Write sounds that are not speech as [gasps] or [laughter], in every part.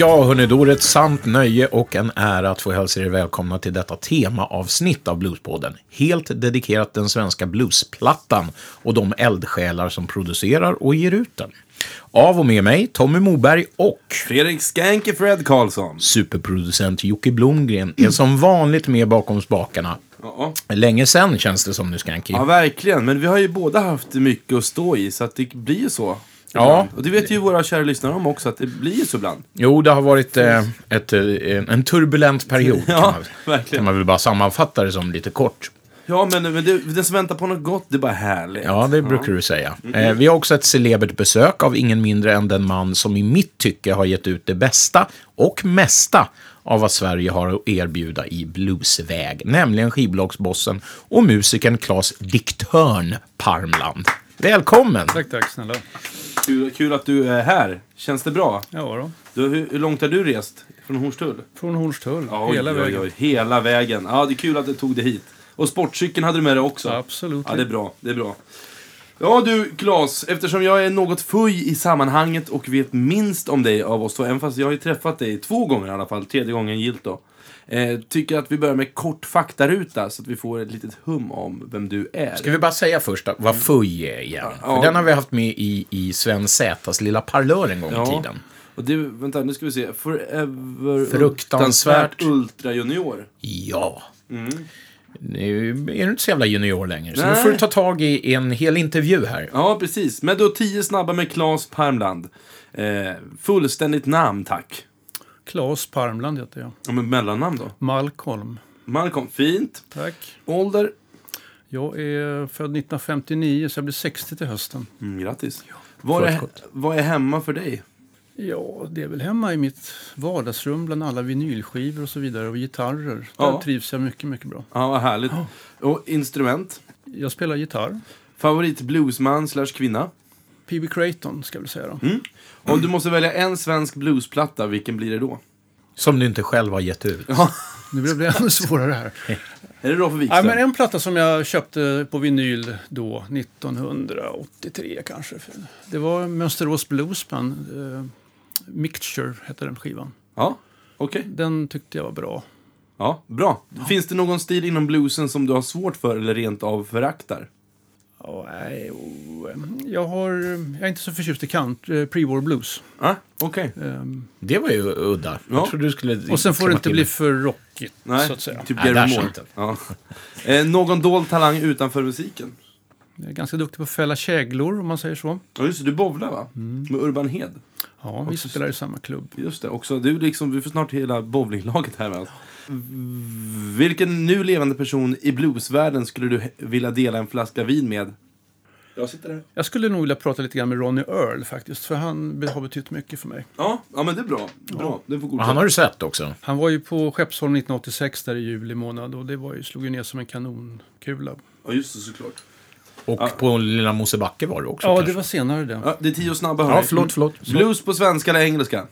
Ja, hörni, då är det ett sant nöje och en ära att få hälsa er välkomna till detta temaavsnitt av Bluespodden. Helt dedikerat den svenska bluesplattan och de eldsjälar som producerar och ger ut den. Av och med mig, Tommy Moberg och Fredrik Skanke Fred Karlsson. superproducent Jocke Blomgren är som vanligt med bakom spakarna. Ja. Länge sen känns det som nu, Skanky. ja, verkligen. Men vi har ju båda haft mycket att stå i, så att det blir ju så. Ja. Och det vet ju våra kära lyssnare om också, att det blir ju så ibland. Jo, det har varit eh, ett, eh, en turbulent period. Ja, kan, man, verkligen. kan man väl bara sammanfatta det som lite kort. Ja, men, men det, den som väntar på något gott, det är bara härligt. Ja, det brukar du säga. Eh, vi har också ett celebert besök av ingen mindre än den man som i mitt tycke har gett ut det bästa och mesta av vad Sverige har att erbjuda i bluesväg, nämligen skivbolagsbossen och musikern Claes Diktörn Parmland. Välkommen! Tack, tack snälla. Kul, kul att du är här. Känns det bra? Ja då. Du, hur, hur långt har du rest? Från Hornstull? Från Hornstull, Oj, hela oj, vägen. Oj, hela vägen. Ja, det är kul att du tog dig hit. Och sportcykeln hade du med dig också. Absolut. Ja, det är bra. Det är bra. Ja du, Claes, eftersom jag är något fuj i sammanhanget och vet minst om dig av oss två, även fast jag har ju träffat dig två gånger i alla fall, tredje gången gilt då. Eh, tycker att vi börjar med kort faktaruta så att vi får ett litet hum om vem du är. Ska vi bara säga först då, vad FUJ är igen? Ja. För den har vi haft med i, i Sven Zätas lilla parlör en gång i Ja. tiden. Och det, vänta, nu ska vi se. Forever Fruktansvärt. Ultra Junior. Ja. Mm. Nu är du inte så jävla junior längre, så nu Nej. får du ta tag i en hel intervju här. Ja, precis. Men då tio snabba med Claes Parmland. Eh, fullständigt namn, tack. Claes Parmland heter jag. Ja, men mellannamn då? Malcolm. Malcolm, fint. Tack. Ålder? Jag är född 1959 så jag blir 60 till hösten. Mm, grattis. Vad är, vad är hemma för dig? Ja, det är väl hemma i mitt vardagsrum bland alla vinylskivor och så vidare och gitarrer. Där Ja. trivs jag mycket, mycket bra. Ja, vad härligt. Och instrument? Jag spelar gitarr. Favorit bluesman slash kvinna? P.B. Creighton ska jag väl säga då. Mm. Om du måste välja en svensk bluesplatta, vilken blir det då? Som du inte själv har gett ut. Nu blir det ännu svårare här. Är det Rolf Ja, Wikström? men en platta som jag köpte på vinyl då, 1983 kanske. Det var Mönsterås Bluesband. Eh, Mixture hette den skivan. Ja, okej. Den tyckte jag var bra. Ja, bra. Finns det någon stil inom bluesen som du har svårt för eller rent av föraktar? Ja, nej, oh, jag, har, jag är inte så förtjust i kant, eh, pre-war blues. Ja, okej. Ehm, Det var ju udda. Ja. Jag trodde du skulle... och sen får det inte till bli för rockigt, Nej, så att säga. typ Nej, Gary Moore. Ja. Eh, någon dold talang utanför musiken? Jag är ganska duktig på att fälla käglor, om man säger så. Ja, just det. Du bowlar, va? Med Urban Hed. Ja, vi Också- spelar i samma klubb. Just det. Också, du liksom, vi får snart hela bowlinglaget här med oss. Vilken nu levande person i bluesvärlden skulle du vilja dela en flaska vin med? Jag sitter här. Jag skulle nog vilja prata lite grann med Ronny Earl faktiskt, för han har betytt mycket för mig. Ja, ja men det är bra. Bra. Det får Och godkänt. han har du sett också. Han var ju på Skeppsholm 1986 där i juli månad och det var ju, slog ju ner som en kanonkula. Ja, just det, såklart. Och Ja. på Lilla Mosebacke var du också Ja, kanske. det var senare det. Ja, det är tio snabba, hörni. Ja, förlåt, förlåt. Blues på svenska eller engelska?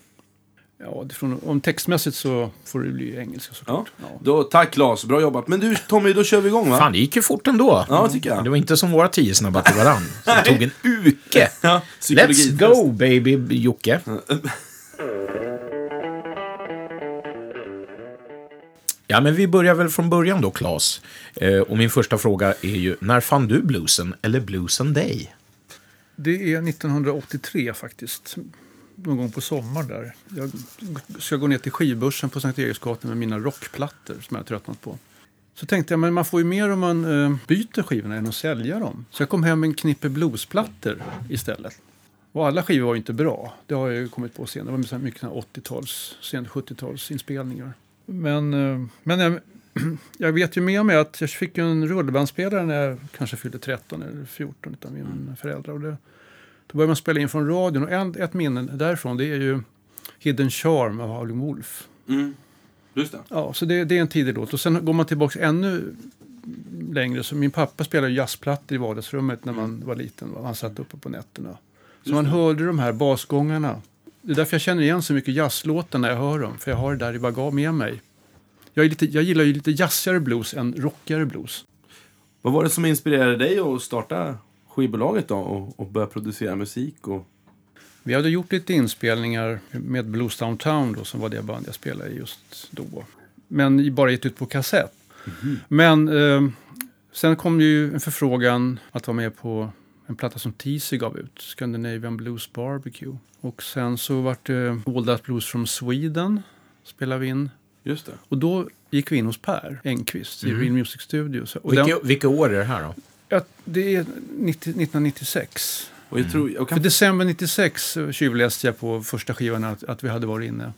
Ja, det från, om textmässigt så får det bli engelska Ja. såklart. Ja. Då, tack Claes, bra jobbat. Men du Tommy, då kör vi igång va? Fan, det gick ju fort ändå. Ja, tycker jag. Det var inte som våra tio snabba till varann. [laughs] Som tog en uke. [laughs] Ja, Let's go baby Jocke. Ja, men vi börjar väl från början då, Claes. Eh, och min första fråga är ju, när fann du bluesen, eller bluesen dig? Det är 1983 faktiskt. Någon gång på sommaren där. Jag ska gå ner till skivbörsen på Sankt Eriksgatan med mina rockplattor som jag har tröttnat på. Så tänkte jag, men man får ju mer om man eh, byter skivorna än att sälja dem. Så jag kom hem med en knippe bluesplattor istället. Och alla skivor var ju inte bra. Det har jag ju kommit på senare. Det var mycket såna här 80-tals, sent 70-tals inspelningar. Men, eh, men jag, [clears throat] jag vet ju med mig att jag fick en rullbandspelare när jag kanske fyllde 13 eller 14 av mina föräldrar. Och det, då började man spela in från radion. Och en, ett minne därifrån det är ju Hidden Charm av Howlin' Wolf. Mm. Just det. Ja, så det, det är en tidig låt. Och sen går man tillbaka ännu längre. Så min pappa spelade jazzplattor i vardagsrummet när man var liten. va. Han satt uppe på nätterna. Så man hörde de här basgångarna. Det är därför jag känner igen så mycket jazzlåtar när jag hör dem. För jag har det där i bagage med mig. Jag, lite, jag gillar ju lite jazzigare blues än rockigare blues. Vad var det som inspirerade dig att starta skivbolaget då och, och börja producera musik? Och... Vi hade gjort lite inspelningar med Blues Downtown då, som var det band jag spelade i just då. Men bara gett ut på kassett. Men eh, sen kom det ju en förfrågan att vara med på en platta som TC gav ut, Scandinavian Blues Barbecue. Och sen så vart det All That Blues from Sweden, spelade vi in. Just det. Och då gick vi in hos Per Engqvist i Real Music Studios. Och Vilka, den, vilka år är det här då? Ja, det är 90, 1996. Och jag tror, jag För kan, december 96 så tjuvläste jag på första skivan att, att vi hade varit inne.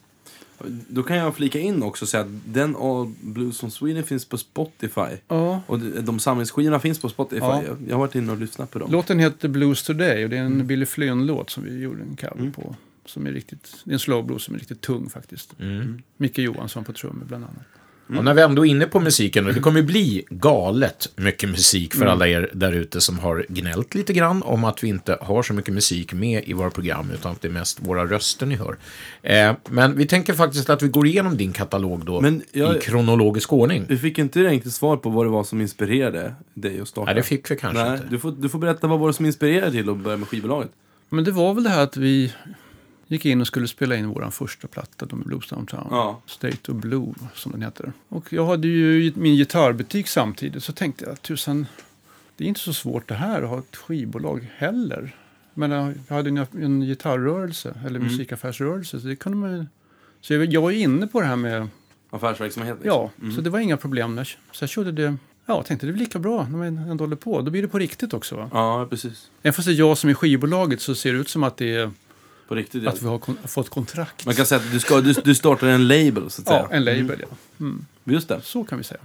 då kan jag flika in också och säga att den All Blues from Sweden finns på Spotify. Ja. Och de, samlingsskivorna finns på Spotify. Ja. Jag, jag har varit inne och lyssnat på dem. Låten heter Blues Today och det är en Billy Flynn-låt som vi gjorde en cover på. Som är riktigt, det är en slow blues som är riktigt tung faktiskt. Micke Johansson på trummor bland annat. Och när vi ändå är inne på musiken, det kommer ju bli galet mycket musik för alla er där ute som har gnällt lite grann om att vi inte har så mycket musik med i våra program, utan att det är mest våra röster ni hör. Eh, men vi tänker faktiskt att vi går igenom din katalog då Men jag- i kronologisk ordning. Vi fick inte riktigt svar på vad det var som inspirerade dig att starta. Nej, det fick vi kanske Nej, inte. du får, du får berätta vad var det som inspirerade till att börja med skivbolaget. Men det var väl det här att vi gick in och skulle spela in vår första platta, de Blues Downtown. Ja. State of Blue, som den heter. Och jag hade ju min gitarrbutik samtidigt, så tänkte jag tusan, det är inte så svårt det här att ha ett skivbolag heller. Men jag hade en, en gitarrrörelse, eller musikaffärsrörelse, så det kunde man. Så jag, jag var inne på det här med, Affärsverksamhet. liksom. ja, så det var inga problem. Så jag körde det, ja, tänkte det är lika bra när man ändå håller på. Då blir det på riktigt också. Va? Ja, precis. Även fast det är jag som är skivbolaget så ser det ut som att det är På riktigt. Att vi har kon- fått kontrakt. Man kan säga att du, ska, du, du startar en label, så att säga. Ja, en label, ja. Just det. Så kan vi säga.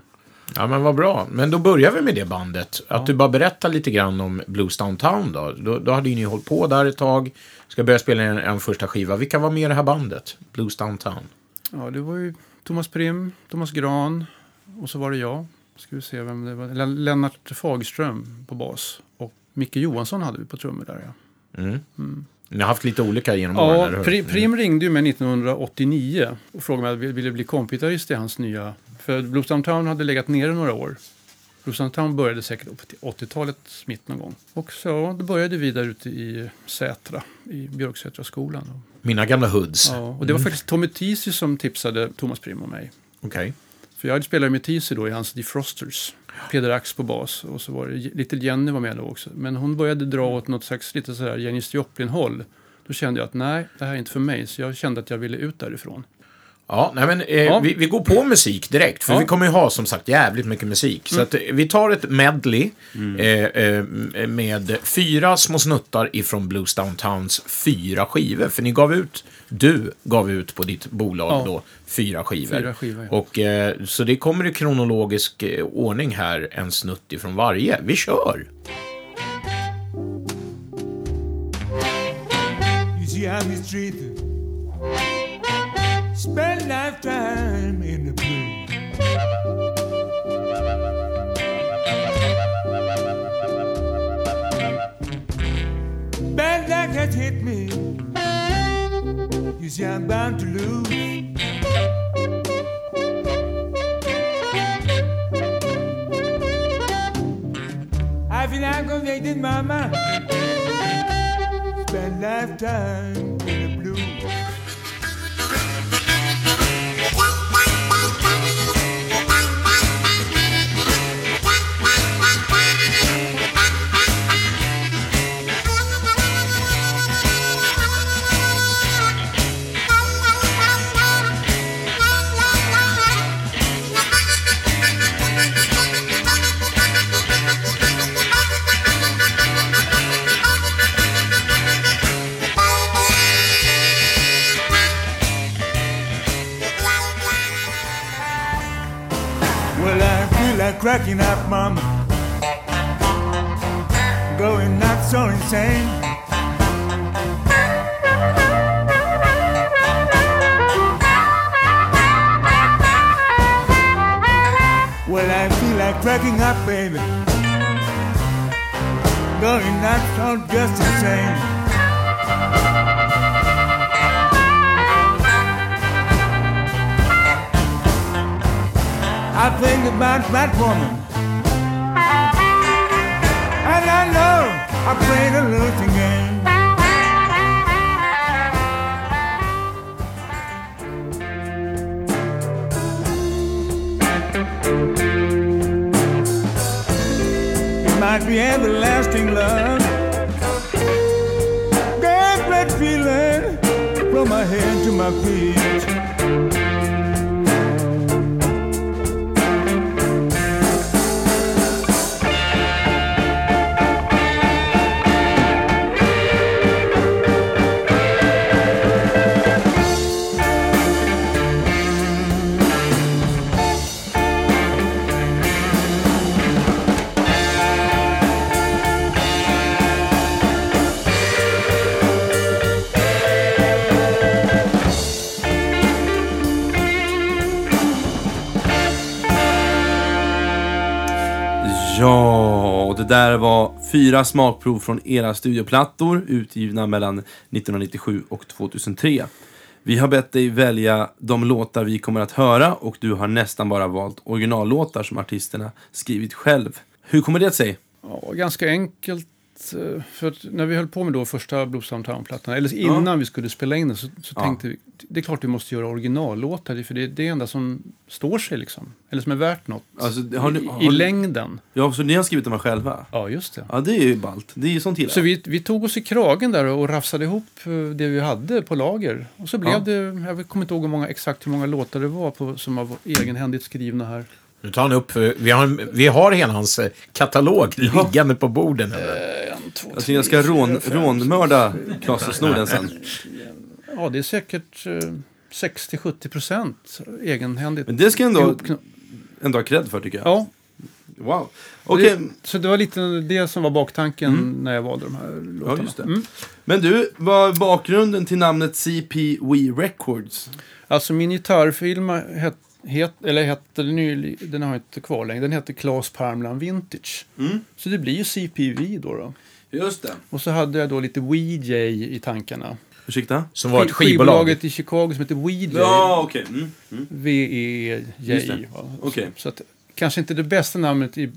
Ja, men vad bra. Men då börjar vi med det bandet. Att du bara berättar lite grann om Blues Downtown då. Då, då hade ju ni hållit på där ett tag. Ska börja spela en, en första skiva. Vilka var med i det här bandet? Blues Downtown. Ja, det var ju Thomas Prim, Thomas Gran och så var det jag. Ska vi se vem det var. Len- Lennart Fagström på bas. Och Micke Johansson hade vi på trummor där ja. Ni har haft lite olika genom åren, Ja, hur? Pri- Prim ringde ju mig 1989 och frågade om jag ville bli kompgitarrist i hans nya... För Blues Downtown hade legat nere några år. Blues Downtown började säkert upp till 80-talets mitt någon gång. Och så då började vi där ute i Sätra, i Björksätra skolan. Mina gamla hoods. Ja, och det var faktiskt Tommy Tisi som tipsade Thomas Prim och mig. Okej. För jag spelat med Tisi då i hans Defrosters. Peder Ax på bas och så var det Little Jenny var med då också. Men hon började dra åt något slags lite sådär Janis Joplin-håll. Då kände jag att nej, det här är inte för mig. Så jag kände att jag ville ut därifrån. Ja, nej men eh, Ja. Vi, vi går på musik direkt, för Ja. vi kommer ju ha som sagt jävligt mycket musik. Så att, eh, vi tar ett medley eh, eh, med fyra små snuttar ifrån Blues Downtowns fyra skivor. För ni gav ut, du gav ut på ditt bolag Ja. då, fyra skivor. Fyra skivor, ja. Och, eh, så det kommer i kronologisk eh, ordning här, en snutt ifrån varje. Vi kör! You see how we street spend lifetime in the blue. Bad luck has hit me. You see I'm bound to lose. I feel I'm convicted, mama spend lifetime cracking up, mama. Going not so insane. Well, I feel like cracking up, baby. Going not so just insane. I think about that woman. And I know I played a losing game. It might be everlasting love. Gave that feeling from my head to my feet. Där var fyra smakprov från era studioplattor utgivna mellan 1997 och 2003. Vi har bett dig välja de låtar vi kommer att höra och du har nästan bara valt originallåtar som artisterna skrivit själv. Hur kommer det sig? Ja, ganska enkelt eh, För att när vi höll på med då första Blues Downtown-plattan, eller innan vi skulle spela in den, så, så Ja. tänkte vi det är klart vi måste göra originallåtar, för det är det enda som står sig liksom. Eller som är värt något. Alltså, ni, I, I längden. Ja, så ni har skrivit dem här själva? Ja, just det. Ja, det är ju ballt. Det är ju sånt gillar Så vi, vi tog oss i kragen där och rafsade ihop eh, det vi hade på lager. Och så blev Ja. det, jag kommer inte ihåg hur många, exakt hur många låtar det var på, som var egenhändigt skrivna här. Nu tar han upp, eh, vi har, vi har hela hans eh, katalog liggande på borden. eller? En, två, Jag tycker jag ska rån, rånmörda Klas och Snoden sen. Ja, det är säkert eh, 60-70 procent egenhändigt. Men det ska jag ändå, ändå ha cred för tycker jag. Ja, Wow. Okej, det, så det var lite det som var baktanken när jag valde de här låtarna. Ja, just det. Mm. men du, vad är bakgrunden till namnet CPW Records? Alltså min gitarrfilm het, het, eller hette nylig, den har jag inte kvar längre, den heter Claes Parmland Vintage. Mm. Så det blir ju CPV då. då. Just det. Och så hade jag då lite WeJ i tankarna. Ursäkta? Som var ett Sk- skivbolag. Skivbolaget i Chicago som heter WeJ. Ja, okej. Mm. Mm. Just det. V-E-J. Okej. Så att, kanske inte det bästa namnet i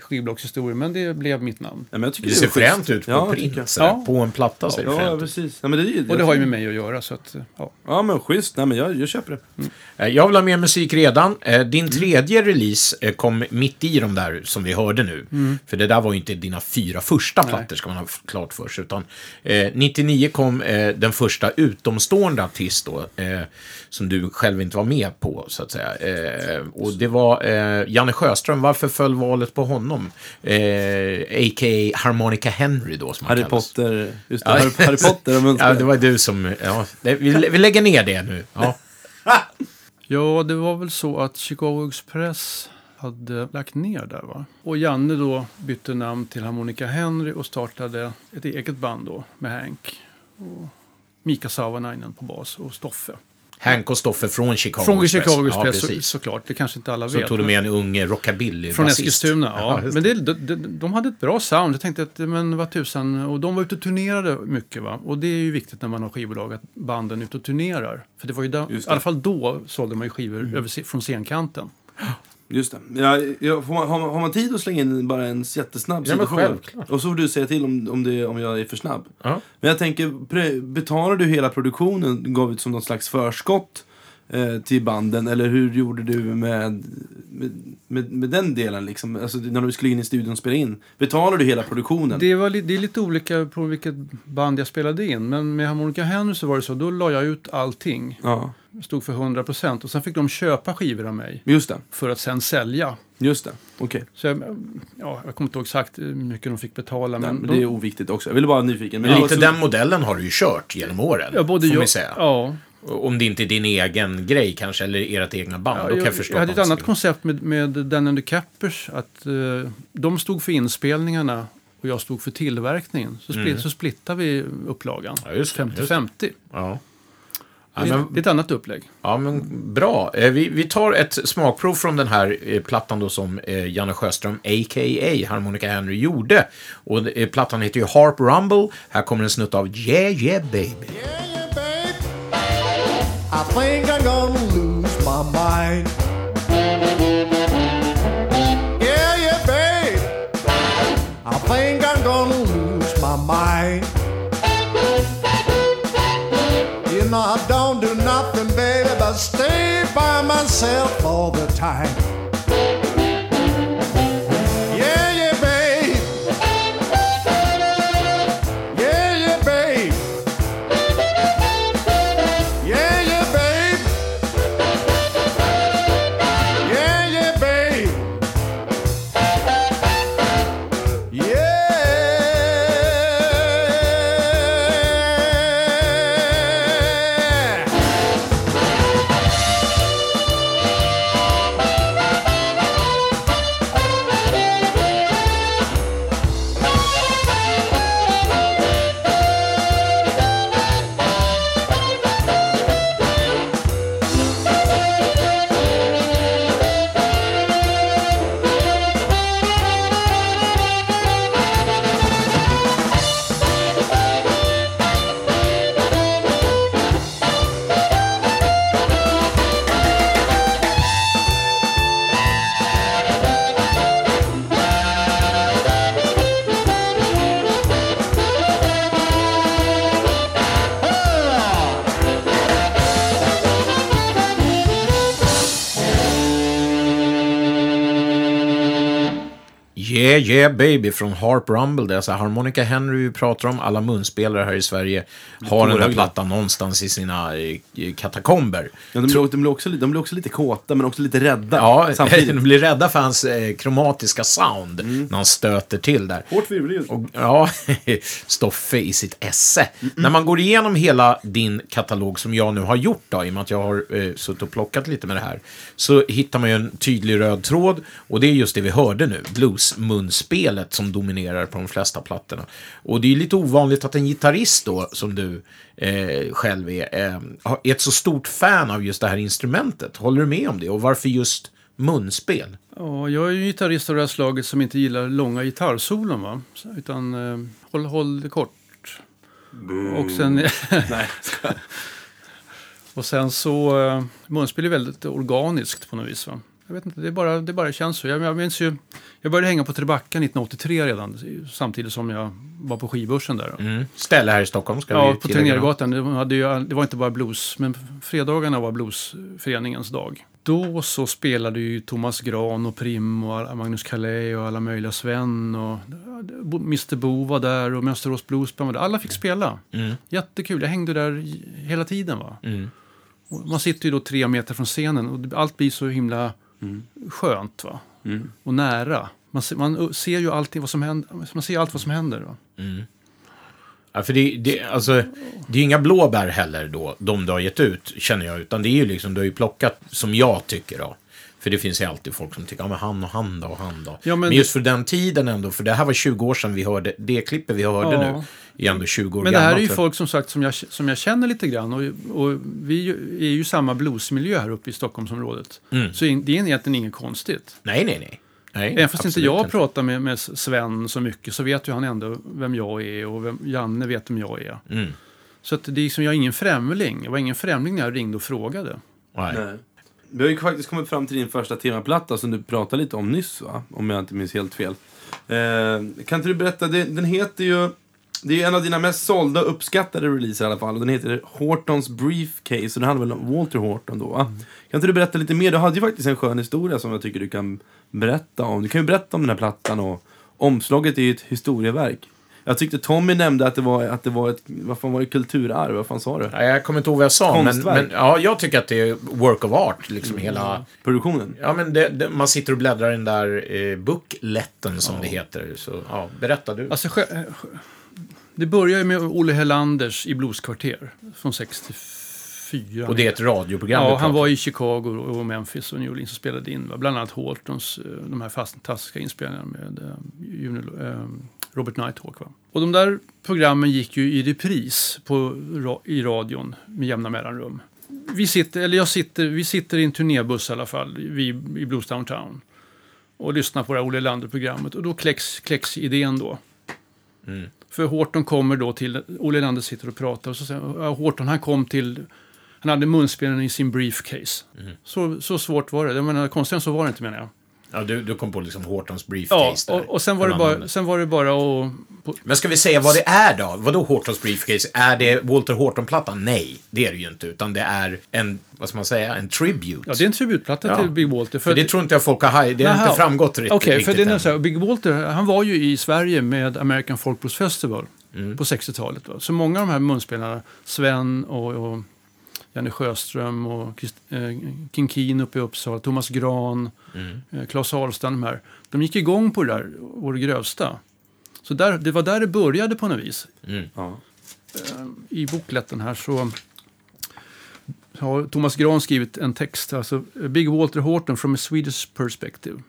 skivbolagshistorien, men det blev mitt namn. Ja, men jag tycker Det ser fränt ut på Ja, print. sådär. Ja. På en platta det Ja, ut. precis. Ja, men det, ju- Och det har ju med mig att göra, så att, ja. Ja, men schysst. Nej, men jag, jag köper det. Eh, Jag vill ha mer musik redan. Eh, Din tredje release eh, kom mitt i de där som vi hörde nu. För det där var ju inte dina fyra första plattor, ska man ha klart för sig. Utan, eh, 99 kom eh, den första utomstående artist då, eh, som du själv inte var med på, så att säga. Eh, och det var eh, Janne Sjöström. Varför föll valet på honom? Eh, A.k.a. Harmonica Henry då, som han Harry kallas. Potter. Just det, Ja. Harry, Harry Potter och [laughs] Ja, munspel. det var du som... Ja, det, vi, vi lägger ner det nu. Ja. [laughs] Ja, det var väl så att Chicago Express hade lagt ner där va? Och Janne då bytte namn till Harmonica Henry och startade ett eget band då med Hank. Och Mika Savanainen på bas och Stoffe. Hank och Stoffe från Chicago Från Express. Chicago Ja, så, såklart, det kanske inte alla Så vet. tog du men- med en ung rockabilly Från basist. Eskilstuna, [laughs] ja. just men det, de, de, de hade ett bra sound. Jag tänkte att, men vad tusan. Och de var ute och turnerade mycket va. Och det är ju viktigt när man har skivbolag att banden är ute och turnerar. För det var ju där, i alla fall då sålde man ju skivor över, se- från scenkanten. [gasps] Just det. Ja, ja, har, man, har man tid att slänga in bara en jättesnabb Ja, situation? Och så får du säga till om, om, det, om jag är för snabb. Ja. Men jag tänker, betalar du hela produktionen, gav ut som något slags förskott eh, till banden? Eller hur gjorde du med, med, med, med den delen? Liksom? Alltså, när du skulle in i studion och spela in. Betalar du hela produktionen? Det, var, li- det är lite olika på vilket band jag spelade in. Men med Harmonica Henry så var det så. Då la jag ut allting. Ja, Stod för 100% och sen fick de köpa skivor av mig. just det. För att sen sälja. Just det. Okej. Så jag, ja, jag kommer inte ihåg exakt hur mycket de fick betala. Nej, Men Men de, det är oviktigt också. Jag ville bara vara nyfiken. Men Lite så- den modellen har du ju kört genom åren. ja, både får jag, säga. Ja, Om det inte är din egen grej kanske, eller ert egna band. Ja, då kan jag, jag, förstå jag hade ett annat koncept med, med Dan and the Cappers. Att eh, de stod för inspelningarna och jag stod för tillverkningen. Så, split, så splittade vi upplagan. Mm. Ja, just det, just 50-50. Det, Ja. Ja, är- men, det är ett annat upplägg. ja, men bra. Eh, Vi, vi tar ett smakprov från den här eh, plattan då som eh, Janne Sjöström, a.k.a. Harmonica Henry, gjorde. Och plattan heter ju Harp Rumble. Här kommer en snutt av Yeah Yeah Baby. Yeah, yeah, babe. I think I'm gonna lose my mind. Yeah, yeah, babe. I think I'm gonna lose my mind. You know, I don't do nothing, baby, but stay by myself all the time. Yeah Yeah Baby från Harp Rumble. Det är alltså Harmonica Henry vi pratar om. Alla munspelare här i Sverige har den där plattan någonstans i sina eh, katakomber. Ja, de, blir, de, blir också, lite- de blir också lite kåta, men också lite rädda. Ja, [laughs] samtidigt. de blir rädda för hans eh, kromatiska sound när han stöter till där. Hårt. Och, ja, [laughs] Stoffe i sitt esse. När man går igenom hela din katalog, som jag nu har gjort, då, i och med att jag har eh, suttit och plockat lite med det här, så hittar man ju en tydlig röd tråd. Och det är just det vi hörde nu, bluesmunspelet som dominerar på de flesta plattorna. Och det är lite ovanligt att en gitarrist då, som du eh, själv är, eh, är ett så stort fan av just det här instrumentet. Håller du med om det? Och varför just munspel? Ja, jag är ju gitarrist av det här slaget som inte gillar långa gitarrsolon. Va? Så- Utan eh, håll, håll det kort. Och sen, [laughs] Nej, [laughs] och sen så, eh, munspel är väldigt organiskt på något vis. Va? Jag vet inte, det är bara, det bara känns så. Jag, jag minns ju, jag började hänga på Trebacka 1983 redan, samtidigt som jag var på skivbörsen där. Mm. Ställe här i Stockholm ska Ja, vi på. Tegnérgatan. Det, det var inte bara blues, men fredagarna var bluesföreningens dag. Då så spelade ju Thomas Gran och Prim och Magnus Calais och alla möjliga Sven och Mr Bo var där och Mönsterås Bluesband var där. Alla fick spela. Mm. Jättekul. Jag hängde där hela tiden. va. Mm. Man sitter ju då tre meter från scenen och allt blir så himla skönt va? Mm. och nära. Man ser, man ser ju alltid vad som händer. Man ser allt vad som händer. Va? Ja, för det, det, alltså, det är inga blåbär heller då, de du har gett ut, känner jag. Utan det är ju liksom, du har ju plockat, som jag tycker då. För det finns ju alltid folk som tycker, ja men han och han då, och han då. Ja, men men, just för den tiden ändå, för det här var 20 år sedan vi hörde, det klippet vi hörde Ja. nu, är ändå 20 år Men det här är gammalt. ju folk som sagt som jag, som jag känner lite grann. Och, och vi är ju samma bluesmiljö här uppe i Stockholmsområdet. Mm. Så in- det är egentligen inget konstigt. Nej, nej, nej. nej Även fast inte jag pratar med, med Sven så mycket så vet ju han ändå vem jag är och vem, Janne vet vem jag är. Mm. Så att det är liksom, jag är ingen främling. Jag var ingen främling när jag ringde och frågade. Nej. Nej. Vi har ju faktiskt kommit fram till din första temaplatta som du pratade lite om nyss, va? Om jag inte minns helt fel. Eh, kan inte du berätta, det, den heter ju... Det är en av dina mest sålda och uppskattade releaser i alla fall. Och den heter Hortons Briefcase. Och det handlar väl om Walter Horton då, va? Kan inte du berätta lite mer? Du hade ju faktiskt en skön historia som jag tycker du kan berätta om. Du kan ju berätta om den här plattan och omslaget är ju ett historieverk. Jag tyckte Tommy nämnde att det var, att det var ett, vad fan var det, kulturarv? Vad fan sa du? Nej, jag kommer inte ihåg vad jag sa, men, men ja, jag tycker att det är work of art, liksom Mm. hela... Produktionen? Ja, men det, det, man sitter och bläddrar i den där eh, bookletten som det heter. Så, ja, berätta du. Alltså, eh, det börjar med Olle Helanders i Blueskvarter från 64. och det är ett radioprogram Ja, han var i Chicago och Memphis och New Orleans och spelade in. Bland annat Hortons, eh, de här fantastiska inspelningarna med eh, eh, Robert Nighthawk. Va? Och de där programmen gick ju i repris på, i radion med jämna mellanrum. Vi sitter, eller jag sitter, vi sitter i en turnébuss i alla fall, vi, i Blues Downtown. Och lyssnar på det här Olle Lander-programmet. Och då kläcks, kläcks idén då. För Horton kommer då till, Olle Lander sitter och pratar och så säger Horton han kom till, han hade munspelaren i sin briefcase. Så, så svårt var det. Jag menar, konstigare så var det inte menar jag. Ja, du, du kom på liksom Hortons briefcase Ja, och, och sen, var det bara, sen var det bara att... Men ska vi säga vad det är då? Vadå Hortons briefcase? Är det Walter Horton-plattan? Nej, det är det ju inte. Utan det är en, vad ska man säga, en tribute. Ja, det är en tributplatta Ja. till Big Walter. För det tror inte jag folk har haj- Det har inte framgått riktigt. Okej, för riktigt det är så här, Big Walter, han var ju i Sverige med American Folk Blues Festival Mm. på 60-talet. Då. Så många av de här munspelarna, Sven och, och Janne Sjöström och eh, King Keen uppe i Uppsala, Thomas Gran, Mm. eh, Claes Ahlstrand, de här. De gick igång på det där, det grövsta. Så där, det var där det började på något vis. Ja. I bokletten här så har Thomas Gran skrivit en text, alltså Big Walter Horton from a Swedish perspective.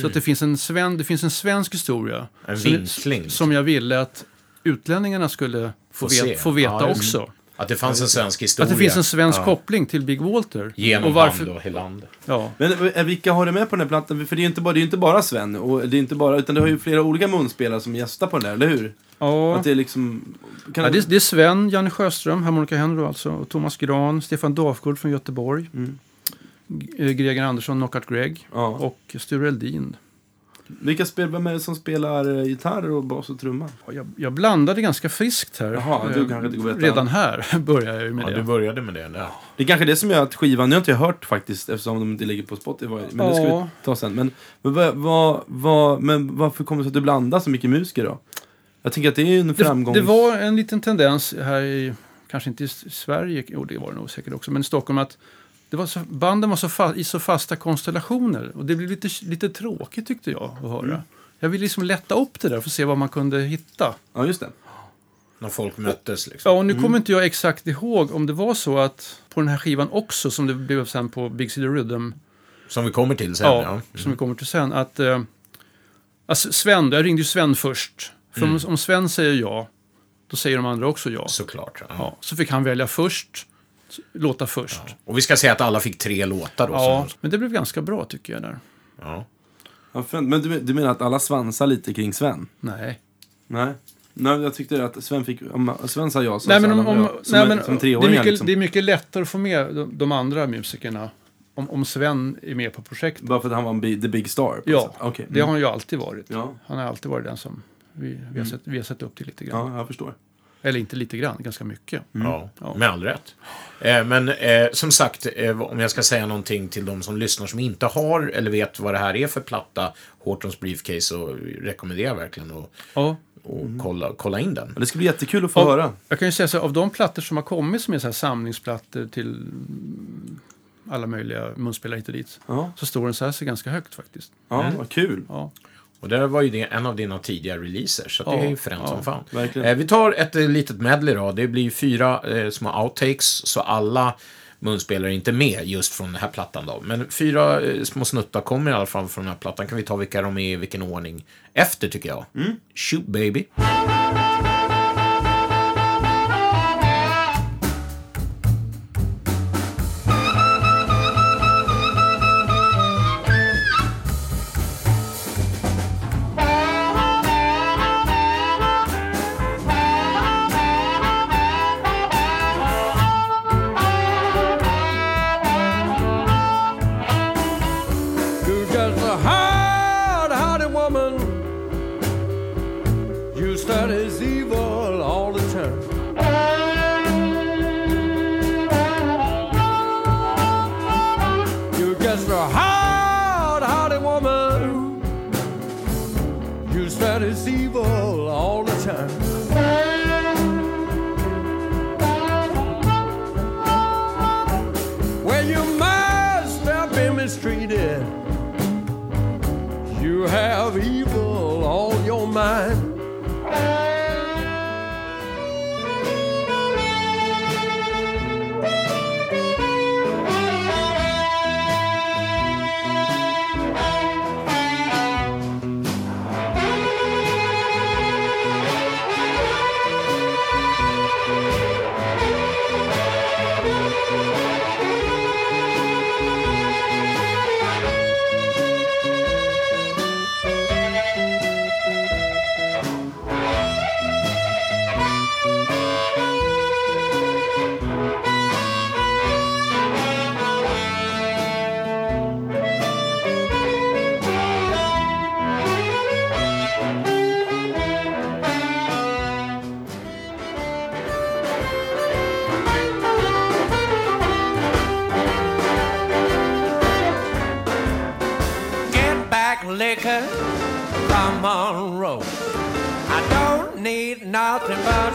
Så att det finns en, sven, det finns en svensk historia. En som, som jag ville att utlänningarna skulle få, Få vet, få veta Ja, också. Att det fanns en svensk historia. Att det finns en svensk Ja. koppling till Big Walter. Genom och varför, Hand och Helander. Ja, Men eh, vilka har du med på den här plattan? För det är ju inte bara, det är inte bara Sven, och det är inte bara, utan det har ju flera olika munspelare som gästar på den där, eller hur? ja. Att det är liksom... Kan ja det, är- det är Sven, Janne Sjöström, Harmonica Henry alltså, och Thomas Gran, Stefan Dafgård från Göteborg, Mm. Eh, Greger Andersson, Knockout Greg Ja. och Sture Eldin. Vilka spel, vem är det som spelar eh, gitarr och bas och trumma? Ja, Jag, jag blandade ganska friskt här. Jaha, du Eh, kanske inte går. Redan här [laughs] börjar jag ju med Ja, det. du började med det där. Det är kanske det som gör att skivan, nu har inte jag hört faktiskt eftersom de inte ligger på Spotify, men det ska Ja. vi ta sen. Men, men, vad, vad, vad, men varför kommer det sig att du blandar så mycket musiker då? Jag tänker att det är en Det, framgång. det var en liten tendens här i, kanske inte i Sverige, jo det var det nog säkert också, men i Stockholm att det var så, banden var så fa, i så fasta konstellationer och det blev lite, lite tråkigt tyckte jag att höra. Mm. Jag ville liksom lätta upp det där för att se vad man kunde hitta. Ja, just det. När folk möttes liksom. Ja, och nu kommer inte jag exakt ihåg om det var så att på den här skivan också, som det blev sen på Big City Rhythm, Som vi kommer till sen. ja, Ja. som vi kommer till sen, att eh, alltså Sven, jag ringde ju Sven först. För om, om Sven säger ja, då säger de andra också ja. Såklart. Ja. Ja, så fick han välja först, s- låta först. Ja, Och vi ska säga att alla fick tre låtar då. som- men det blev ganska bra tycker jag där. ja. Ja, men du, du menar att alla svansar lite kring Sven? Nej. Nej. Nej, jag tyckte att Sven fick... Om Sven sa ja så nej, men om, ja. om, Som, nej, men, som det, är treåringar mycket, liksom. det är mycket lättare att få med de, de andra musikerna om, om Sven är med på projektet. Bara för att han var en bi- the big star? på Ja, sätt. Okej. det har han ju alltid varit. Ja. Han har alltid varit den som vi, vi, har, sett, vi har sett upp till lite grann. Ja, jag förstår. Eller inte lite grann, ganska mycket. Ja, Ja. med all rätt. Eh, men eh, som sagt, eh, om jag ska säga någonting till de som lyssnar som inte har eller vet vad det här är för platta, Hortons Briefcase, så rekommenderar jag verkligen att Ja. och kolla, kolla in den. Det ska bli jättekul att få Ja. höra. Jag kan ju säga så här, av de plattor som har kommit som är så här samlingsplattor till mm, alla möjliga munspelare hit och dit, Ja, så står den så här sig ganska högt faktiskt. ja vad kul. Ja. Och det var ju det, en av dina tidigare releaser, så det Ja, är ju fränt ja, som fan. verkligen. Eh, vi tar ett eh, litet medley då. Det blir fyra eh, små outtakes, så alla munspelare är inte med just från den här plattan då. Men fyra små snuttar kommer i alla fall från den här plattan. Kan vi ta vilka de är i vilken ordning efter, tycker jag. Shoot baby. You start as evil all the time. Well, you must have been mistreated. You have evil on your mind.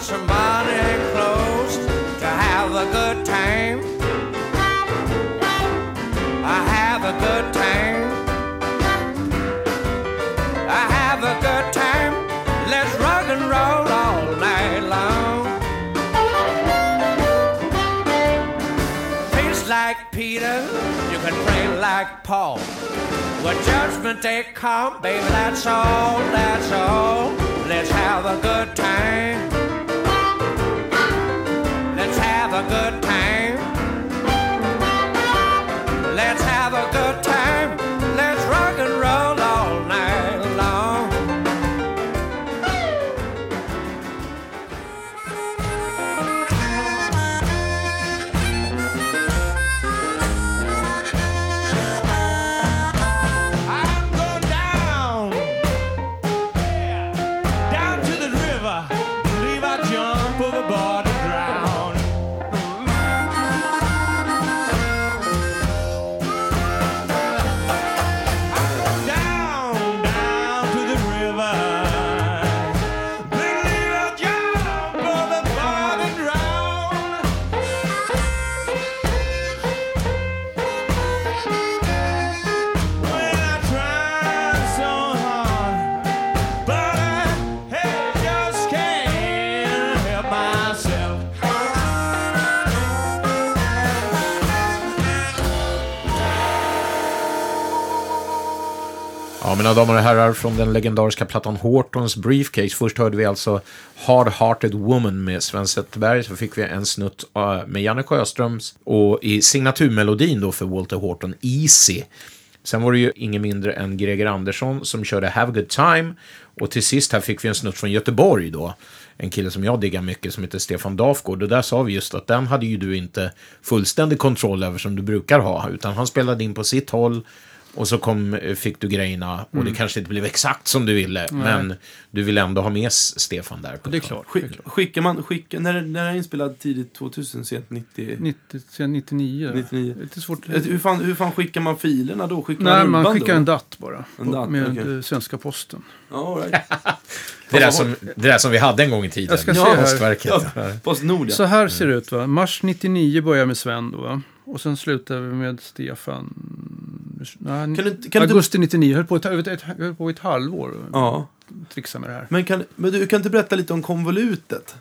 Nothing but some money and clothes to have a good time. I have a good time. I have a good time. Let's rock and roll all night long. Preach like Peter, you can pray like Paul. When judgment day come, baby, that's all, that's all. Let's have a good time. Mina damer och herrar, från den legendariska plattan Hortons Briefcase. Först hörde vi alltså Hard Hearted Woman med Sven Zetterberg. Så fick vi en snutt äh, med Janne Sjöströms och i signaturmelodin då för Walter Horton, Easy. Sen var det ju ingen mindre än Greger Andersson som körde Have a Good Time. Och till sist här fick vi en snutt från Göteborg då. En kille som jag diggar mycket som heter Stefan Dafgård. Och där sa vi just att den hade ju du inte fullständig kontroll över som du brukar ha. Utan han spelade in på sitt håll. Och så kom, fick du grejerna och det kanske inte blev exakt som du ville. Men du vill ändå ha med Stefan där. På Det är klart. Skick, det är klart. skickar man, skickar, när, när är inspelad tidigt 2000, sent 90? 90, sen 99. 99. Det är Lite svårt. Hur fan, hur fan skickar man filerna då? Skickar Nej, man man skickar då? en datt bara. En datt, med okej. eh, svenska posten. All right. [laughs] Det där, som, det där som vi hade en gång i tiden. Jag ska Ja, se här. Postverket. Ja, Postnord, ja. Så här ser det ut va. Mars 99 börjar med Sven då va. Och sen slutar vi med Stefan. Nej, Kan du, kan du augusti 99. Höll på, ett, ett, ett, höll på ett halvår. ja. Trixa med det här. men, kan, men du kan inte berätta lite om konvolutet?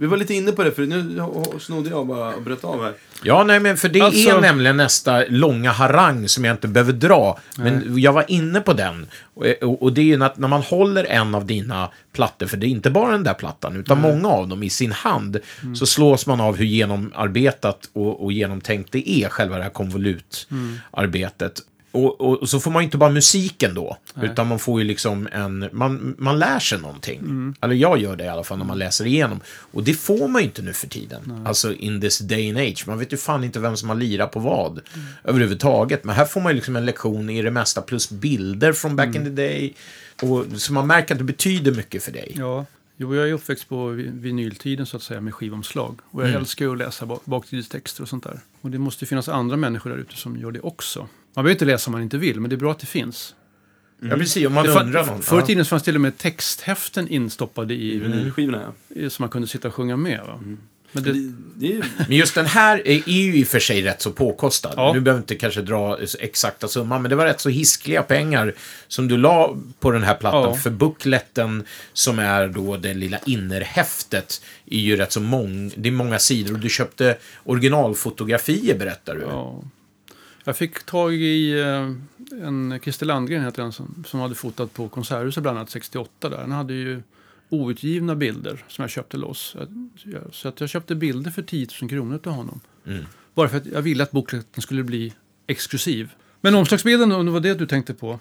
Vi var lite inne på det, för nu snodde jag bara och bröt av här. Ja, nej, men för det Alltså- är nämligen nästa långa harang som jag inte behöver dra. Men jag var inne på den. Och, och, och det är ju att när man håller en av dina plattor, för det är inte bara den där plattan, utan många av dem i sin hand, så slås man av hur genomarbetat och, och genomtänkt det är, själva det här konvolutarbetet. Och, och, och så får man ju inte bara musiken då, utan man får ju liksom en... Man, man lär sig någonting. Eller jag gör det i alla fall när man läser igenom. Och det får man ju inte nu för tiden. Alltså in this day and age. Man vet ju fan inte vem som har lirat på vad överhuvudtaget. Men här får man ju liksom en lektion i det mesta, plus bilder från back in the day. Och, så man märker att det betyder mycket för dig. Ja. Jo, jag är uppväxt på vi- vinyltiden så att säga med skivomslag. Och jag älskar ju att läsa bak- baktidstexter och sånt där. Och det måste ju finnas andra människor där ute som gör det också. Man behöver inte läsa om man inte vill, men det är bra att det finns. Ja, precis. Om man Det undrar någon. Förr i tiden fanns till och med texthäften instoppade i vinyl, Vinylskivorna, ja. som man kunde sitta och sjunga med. Va? Men det, Det, det är, Men just den här är är ju i och för sig rätt så påkostad. Ja. Nu behöver inte kanske dra exakta summan, men det var rätt så hiskliga pengar som du la på den här plattan. Ja. För bukletten, som är då det lilla innerhäftet, är ju rätt så mång... Det är många sidor och du köpte originalfotografier, berättar du. ja. Jag fick tag i eh, en Christer Landgren, heter han, som, som hade fotat på Konserthuset bland annat 68. Där. Han hade ju outgivna bilder som jag köpte loss. Så att jag köpte bilder för 10 000 kronor till honom. Mm. Bara för att jag ville att bokletten skulle bli exklusiv. Men omslagsbilden, om det var det du tänkte på.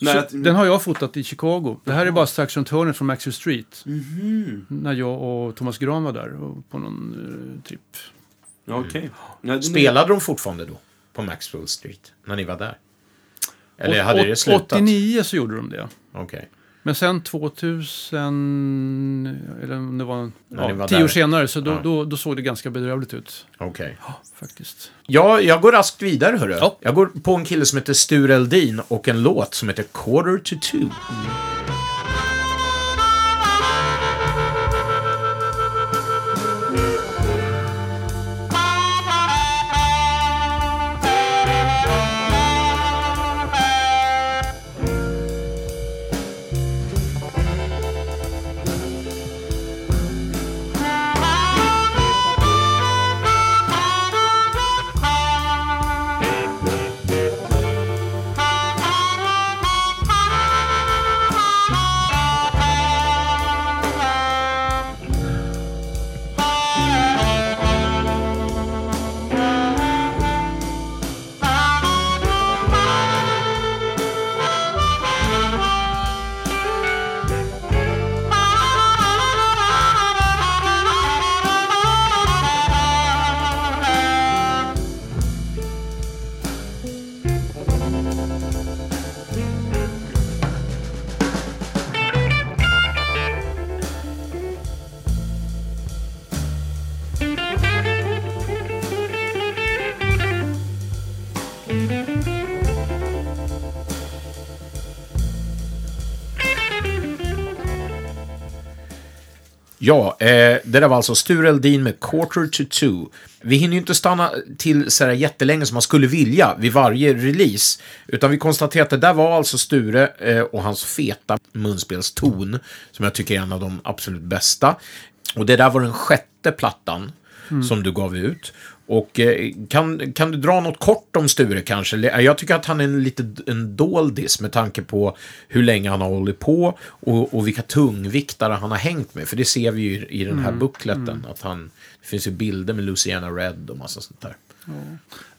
Nej, så, att- Den har jag fotat i Chicago. Det här är bara strax runt hörnet från Maxwell Street. Mhm. När jag och Thomas Gran var där och på någon uh, tripp. Ja, det- Spelade de fortfarande då? På Maxwell Street? När ni var där? Eller hade det slutat? 89 så gjorde de det. Okej. Men sen 2000, eller om det var, ni var ja, tio där. år senare, så då, Ja. då, då såg det ganska bedrövligt ut. Okej. Faktiskt. Ja, jag går raskt vidare, hörru. Ja. Jag går på en kille som heter Sture Eldin och en låt som heter Quarter to Two. Ja, eh, det där var alltså Sture Eldin med Quarter to Two. Vi hinner ju inte stanna till så här jättelänge som man skulle vilja vid varje release. Utan vi konstaterar att det där var alltså Sture eh, och hans feta munspelston, som jag tycker är en av de absolut bästa. Och det där var den sjätte plattan som du gav ut. Och eh, kan, kan du dra något kort om Sture kanske? Jag tycker att han är en lite en doldis med tanke på hur länge han har hållit på och, och vilka tungviktare han har hängt med. För det ser vi ju i den här bukleten. Att han, det finns ju bilder med Luciana Red och massa sånt där.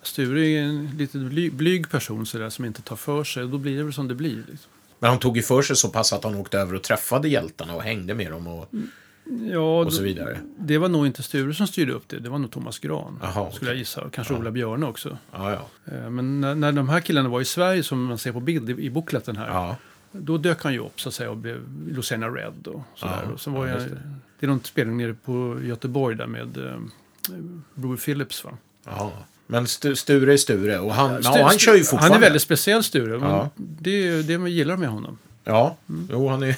Sture är en lite bly, blyg person så där, som inte tar för sig. Då blir det väl som det blir. Liksom. Men han tog ju för sig så pass att han åkte över och träffade hjältarna och hängde med dem och, Ja, och så vidare. det var nog inte Sture som styrde upp det. Det var nog Thomas Gran. Jaha, Skulle jag gissa. Kanske Ola Björne också. Ja, ja. Eh, Men när, när de här killarna var i Sverige, som man ser på bild i, i bookletten här. ja. Då dök han ju upp så att säga och blev Luciana Red och sådär. Ja, och var jag, det. det. är någon spelning nere på Göteborg där med eh, Brewer Phillips va? ja. Men Stu- Sture är Sture och han, Stu- ja, han kör ju fortfarande. Han är väldigt speciell Sture. Men det, det gillar med honom. Ja, jo, han är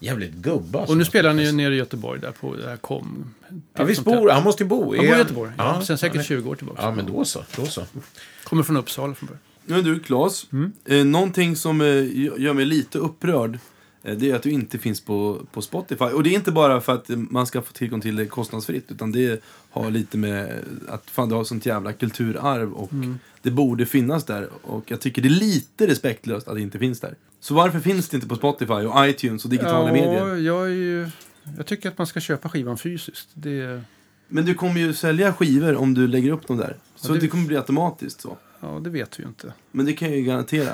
jävligt gubbe. alltså. Och nu spelar han ju nere i Göteborg där på det här kom. Ja, visst bor han? måste ju bo. Han Är bor i Göteborg. Ja, Ja, sen säkert han är- 20 år tillbaka. Ja, men då så. Då så. Kommer från Uppsala från början. Men du, Claes. Eh, någonting som eh, gör mig lite upprörd. Eh, det är att du inte finns på, på Spotify. Och det är inte bara för att man ska få tillgång till det kostnadsfritt. Utan det har lite med att fan, du har sånt jävla kulturarv. Och det borde finnas där. Och jag tycker det är lite respektlöst att det inte finns där. Så varför finns det inte på Spotify och iTunes och digitala medier? jag, ju, jag tycker att man ska köpa skivan fysiskt. Det, Men du kommer ju sälja skivor om du lägger upp dem där. Så Ja, det- det kommer bli automatiskt så. ja, det vet vi ju inte. Men det kan jag ju garantera.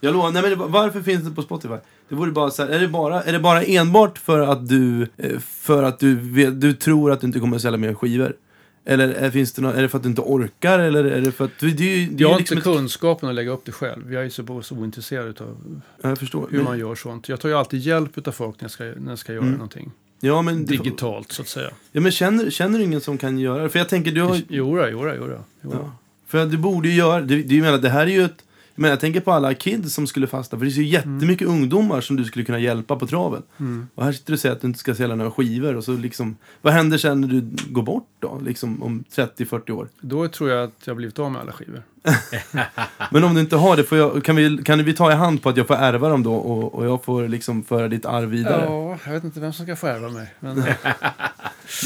Jag lovar, nej men varför finns det på Spotify? Det vore bara så här, är det bara, är det bara enbart för att du, eh, för att du, du tror att du inte kommer att sälja mer skivor? Eller är, finns det nå- är det för att du inte orkar? Eller är det för att, du, det det Jag har liksom inte ett, kunskapen att lägga upp det själv. Jag är så, så ointresserad av Jag förstår. hur Men, man gör sånt. Jag tar ju alltid hjälp av folk när jag ska, när jag ska göra Mm. någonting. ja, men, Digitalt, så att säga. ja, men känner, känner du ingen som kan göra det? För jag tänker, du har ju- Jo, då, jo, då, jo, då, jo. då. Ja. För du borde ju göra, det, det, jag menar, det här är ju ett, menar, jag tänker på alla kids som skulle fastna, för det är så jättemycket ungdomar som du skulle kunna hjälpa på traven. Mm. Och här sitter du och säger att du inte ska sälja några skivor och så liksom, vad händer sen när du går bort då? Liksom om 30-40 år? Då tror jag att jag har blivit av med alla skivor. [laughs] Men om du inte har det, jag, kan, vi, kan vi ta i hand på att jag får ärva dem då och, och jag får liksom föra ditt arv vidare? Ja, jag vet inte vem som ska få ärva mig. Men, [laughs]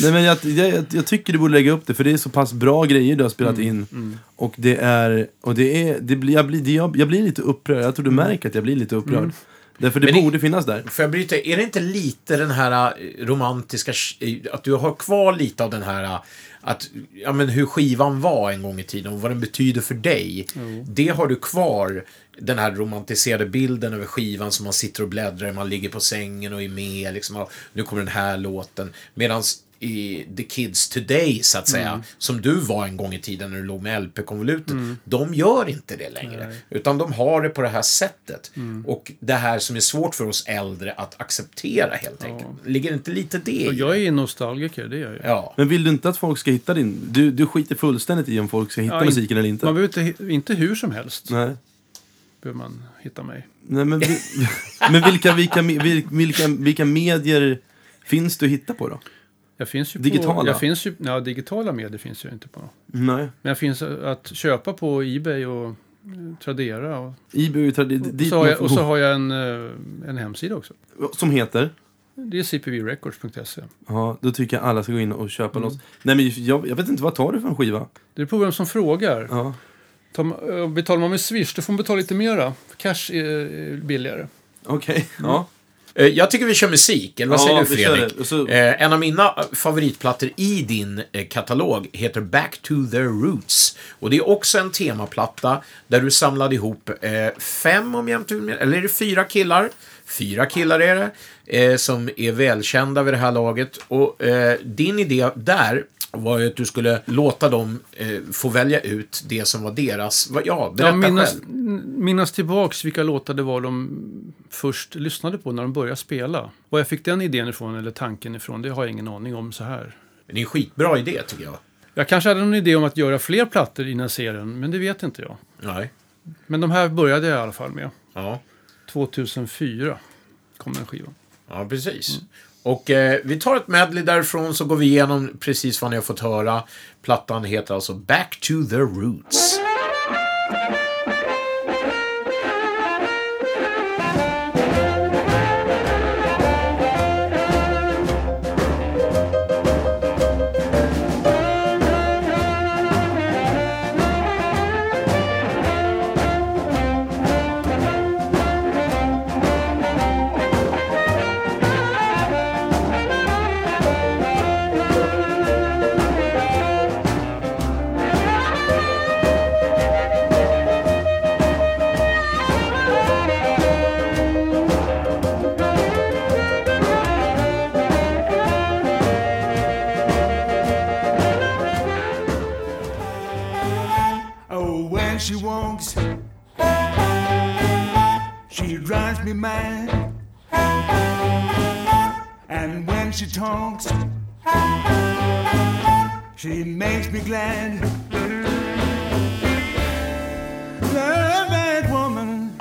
Nej, men jag, jag, jag tycker du borde lägga upp det, för det är så pass bra grejer du har spelat in. mm. Och det är, och det är, det blir, jag, blir, det, jag, jag blir lite upprörd. Jag tror du Mm. märker att jag blir lite upprörd. Därför det det- borde finnas där. Får jag bryta? Är det inte lite den här eh, romantiska... Att du har kvar lite av den här... eh, Att, ja, men hur skivan var en gång i tiden och vad den betyder för dig. Det har du kvar. Den här romantiserade bilden över skivan som man sitter och bläddrar i, man ligger på sängen och är med. Liksom, nu kommer den här låten. Medan i the kids today, så att säga, som du var en gång i tiden när du låg med LP-konvolutet, de gör inte det längre. Utan de har det på det här sättet. Och det här som är svårt för oss äldre att acceptera helt enkelt. Ligger inte lite det i? jag är nostalgiker, det är jag ju. Ja. Men vill du inte att folk ska hitta din... Du, du skiter fullständigt i om folk ska hitta Ja, in- musiken eller inte. Man behöver inte, inte hur som helst Nej. behöver man hitta mig. Nej, men, vi, [laughs] men vilka, vilka, vilka, vilka, vilka medier finns det att hitta på då? Jag finns ju Digitala? På, jag finns ju, ja, digitala medier finns jag inte på. Nej. Men jag finns att köpa på Ebay och eh, Tradera. Och, Ebay och Tradi- och, så, jag, och så har jag en, eh, en hemsida också. Som heter? Det är cpvrecords.se. Ja, då tycker jag alla ska gå in och köpa Mm. loss. Nej, men jag, jag vet inte, vad tar du för en skiva? Det är på vem som frågar. Ja. Tar eh, Betalar man med Swish, då får man betala lite mera. Cash är billigare. Okej, ja. Eh, Jag tycker vi kör musik, eller vad Ja, säger du Fredrik? så- Eh, en av mina favoritplattor i din eh, katalog heter Back to the Roots. Och det är också en temaplatta där du samlade ihop fem, om jag inte eller är det fyra killar? Fyra killar är det, som är välkända vid det här laget. Och din idé där var ju att du skulle låta dem eh, få välja ut det som var deras. Ja, berätta Ja, minnas, själv. minnas tillbaks vilka låtar det var de först lyssnade på när de började spela. Var jag fick den idén ifrån, eller tanken ifrån, det har jag ingen aning om så här. Det är en skitbra idé, tycker jag. Jag kanske hade någon idé om att göra fler plattor i den här serien, men det vet inte jag. Nej. Men de här började jag i alla fall med. Ja. 2004 kom den skivan. Ja, precis. Och eh, vi tar ett medley därifrån så går vi igenom precis vad ni har fått höra. Plattan heter alltså Back to the Roots. She walks, she drives me mad. And when she talks, she makes me glad. Love that woman.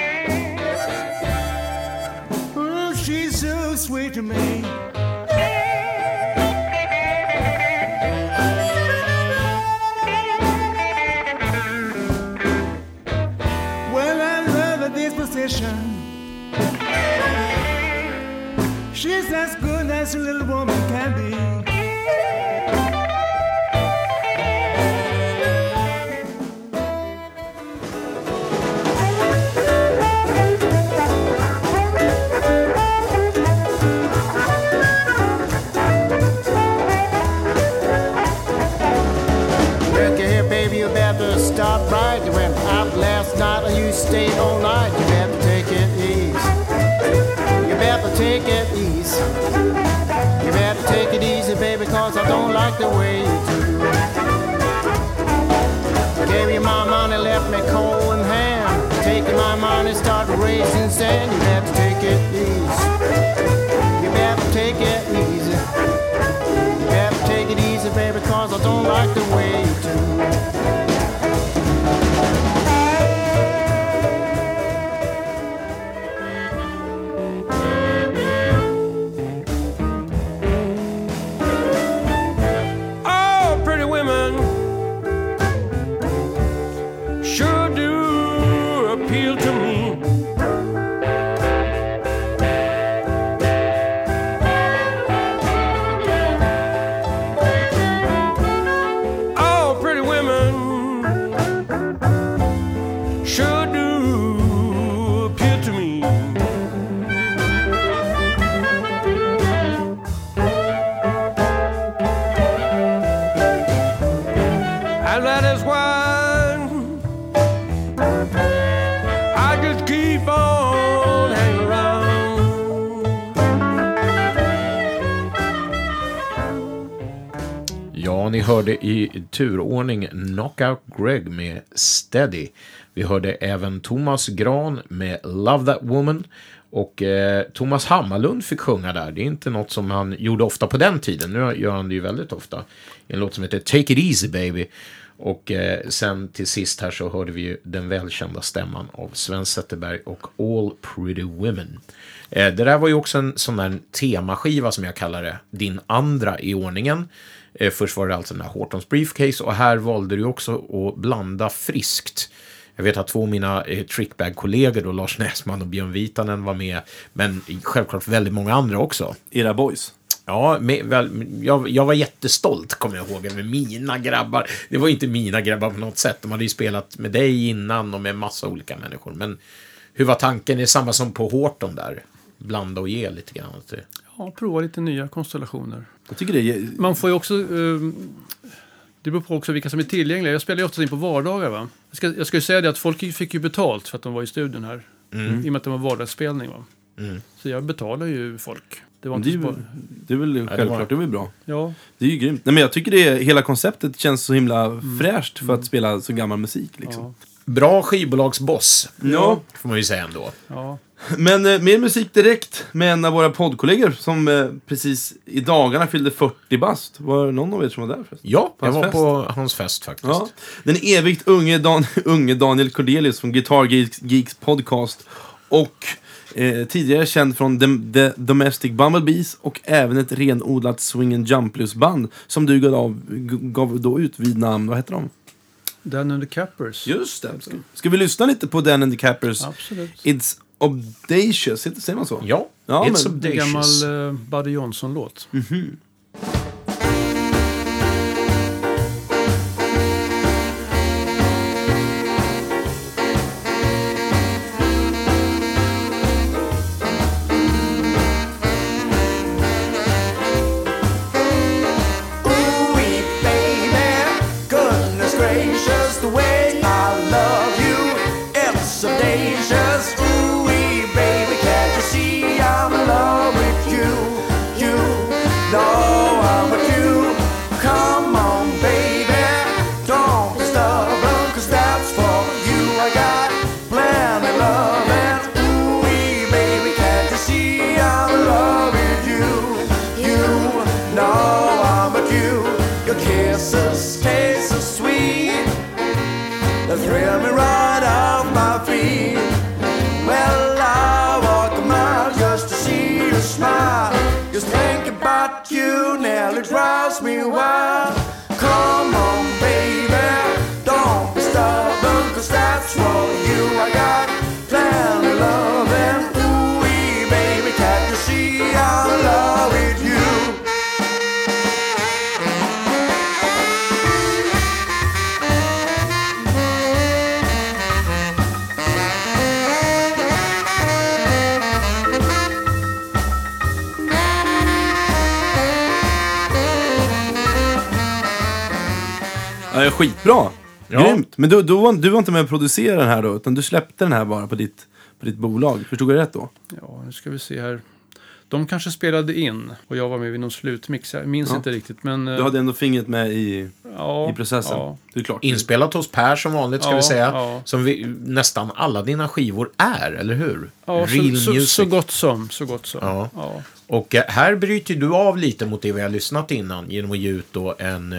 Oh, she's so sweet to me. Good as a little woman don't like the way you do. Gave you my money, left me cold in hand. Taking my money, start raising sand. You better take it easy. You better take it easy. You better take it easy, baby, cause I don't like the way you do. Turordning Knockout Greg med Steady. Vi hörde även Thomas Gran med Love That Woman. Och eh, Thomas Hammarlund fick sjunga där. Det är inte något som han gjorde ofta på den tiden. Nu gör han det ju väldigt ofta. I en låt som heter Take It Easy Baby. Och eh, sen till sist här så hörde vi ju den välkända stämman av Sven Zetterberg och All Pretty Women. Eh, det där var ju också en sån där temaskiva som jag kallar det, din andra i ordningen. Eh, först var det alltså den här Hortons Briefcase och här valde du också att blanda friskt. Jag vet att två av mina eh, trickbag-kollegor, då, Lars Näsman och Björn Vitanen, var med. Men självklart väldigt många andra också. Era boys. Ja, med, väl, jag, jag var jättestolt, kommer jag ihåg, med mina grabbar. Det var inte mina grabbar på något sätt. De hade ju spelat med dig innan och med massa olika människor. Men hur var tanken? Det är samma som på Horton där. Blanda och ge lite grann. Ja, prova lite nya konstellationer. Jag tycker det är... Man får ju också... Eh, det beror på också vilka som är tillgängliga. Jag spelar ju oftast in på vardagar. Va? Jag, ska, jag ska ju säga det att folk fick ju betalt för att de var i studion här. I och med att det var vardagsspelning. Va? Så jag betalar ju folk. Det var Det inte är, så ju- det är väl självklart, det är väl bra. Ja, Det är ju grymt. Nej, men jag tycker det, hela konceptet känns så himla fräscht för att spela så gammal musik. Liksom. ja, Bra skivbolagsboss, Ja. får man ju säga ändå. ja. Men eh, mer musik direkt med en av våra poddkollegor som eh, precis i dagarna fyllde 40 bast. Var det någon av er som var där förresten? Ja, På jag var fest. på hans fest faktiskt. Ja. Den evigt unge, Dan unge Daniel Cordelius från Guitar Geeks, Geeks podcast. Och eh, tidigare känd från The, The Domestic Bumblebees och även ett renodlat swing and jump blues band som du gav, av, gav då ut vid namn, vad heter de? Dan and the Cappers. Just det. Ska, ska vi lyssna lite på Dan and the Cappers? Absolut. It's Audacious, heter- säger man så? Ja, Ja, It's men- En gammal eh, Buddy Johnson-låt. Ooh-wee, skitbra! Ja. Grymt! Men du, du, var, du var inte med och producerade den här då, utan du släppte den här bara på ditt, på ditt bolag. Förstod jag rätt då? Ja, nu ska vi se här. De kanske spelade in och jag var med vid någon slutmix. Jag minns Ja. inte riktigt. Men, eh, Du hade ändå fingret med i, ja, i processen. Ja, Det är klart. Inspelat hos Per som vanligt, ska Ja, vi säga. ja. Som vi, nästan alla dina skivor är, eller hur? ja Real så, så, music. så gott som. Så gott som. Ja. Ja. Och eh, här bryter du av lite mot det vi har lyssnat innan genom att ge ut då en...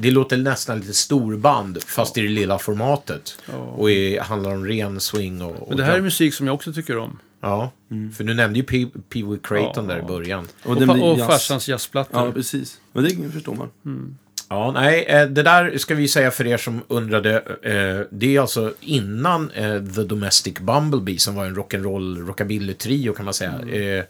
Det låter nästan lite storband, fast i det lilla formatet. Och är, handlar om ren swing och... och Men det här är musik som jag också tycker om. Ja, för du nämnde ju Pee Wee Creighton Ja. där i början. Och, pa- blir och jazz. farsans jazzplattor. Ja, precis. Men det förstår man. Ja, nej, eh, det där ska vi säga för er som undrade. eh, Det är alltså innan eh, The Domestic Bumblebee som var en rock'n'roll rockabilly-trio kan man säga. Eh,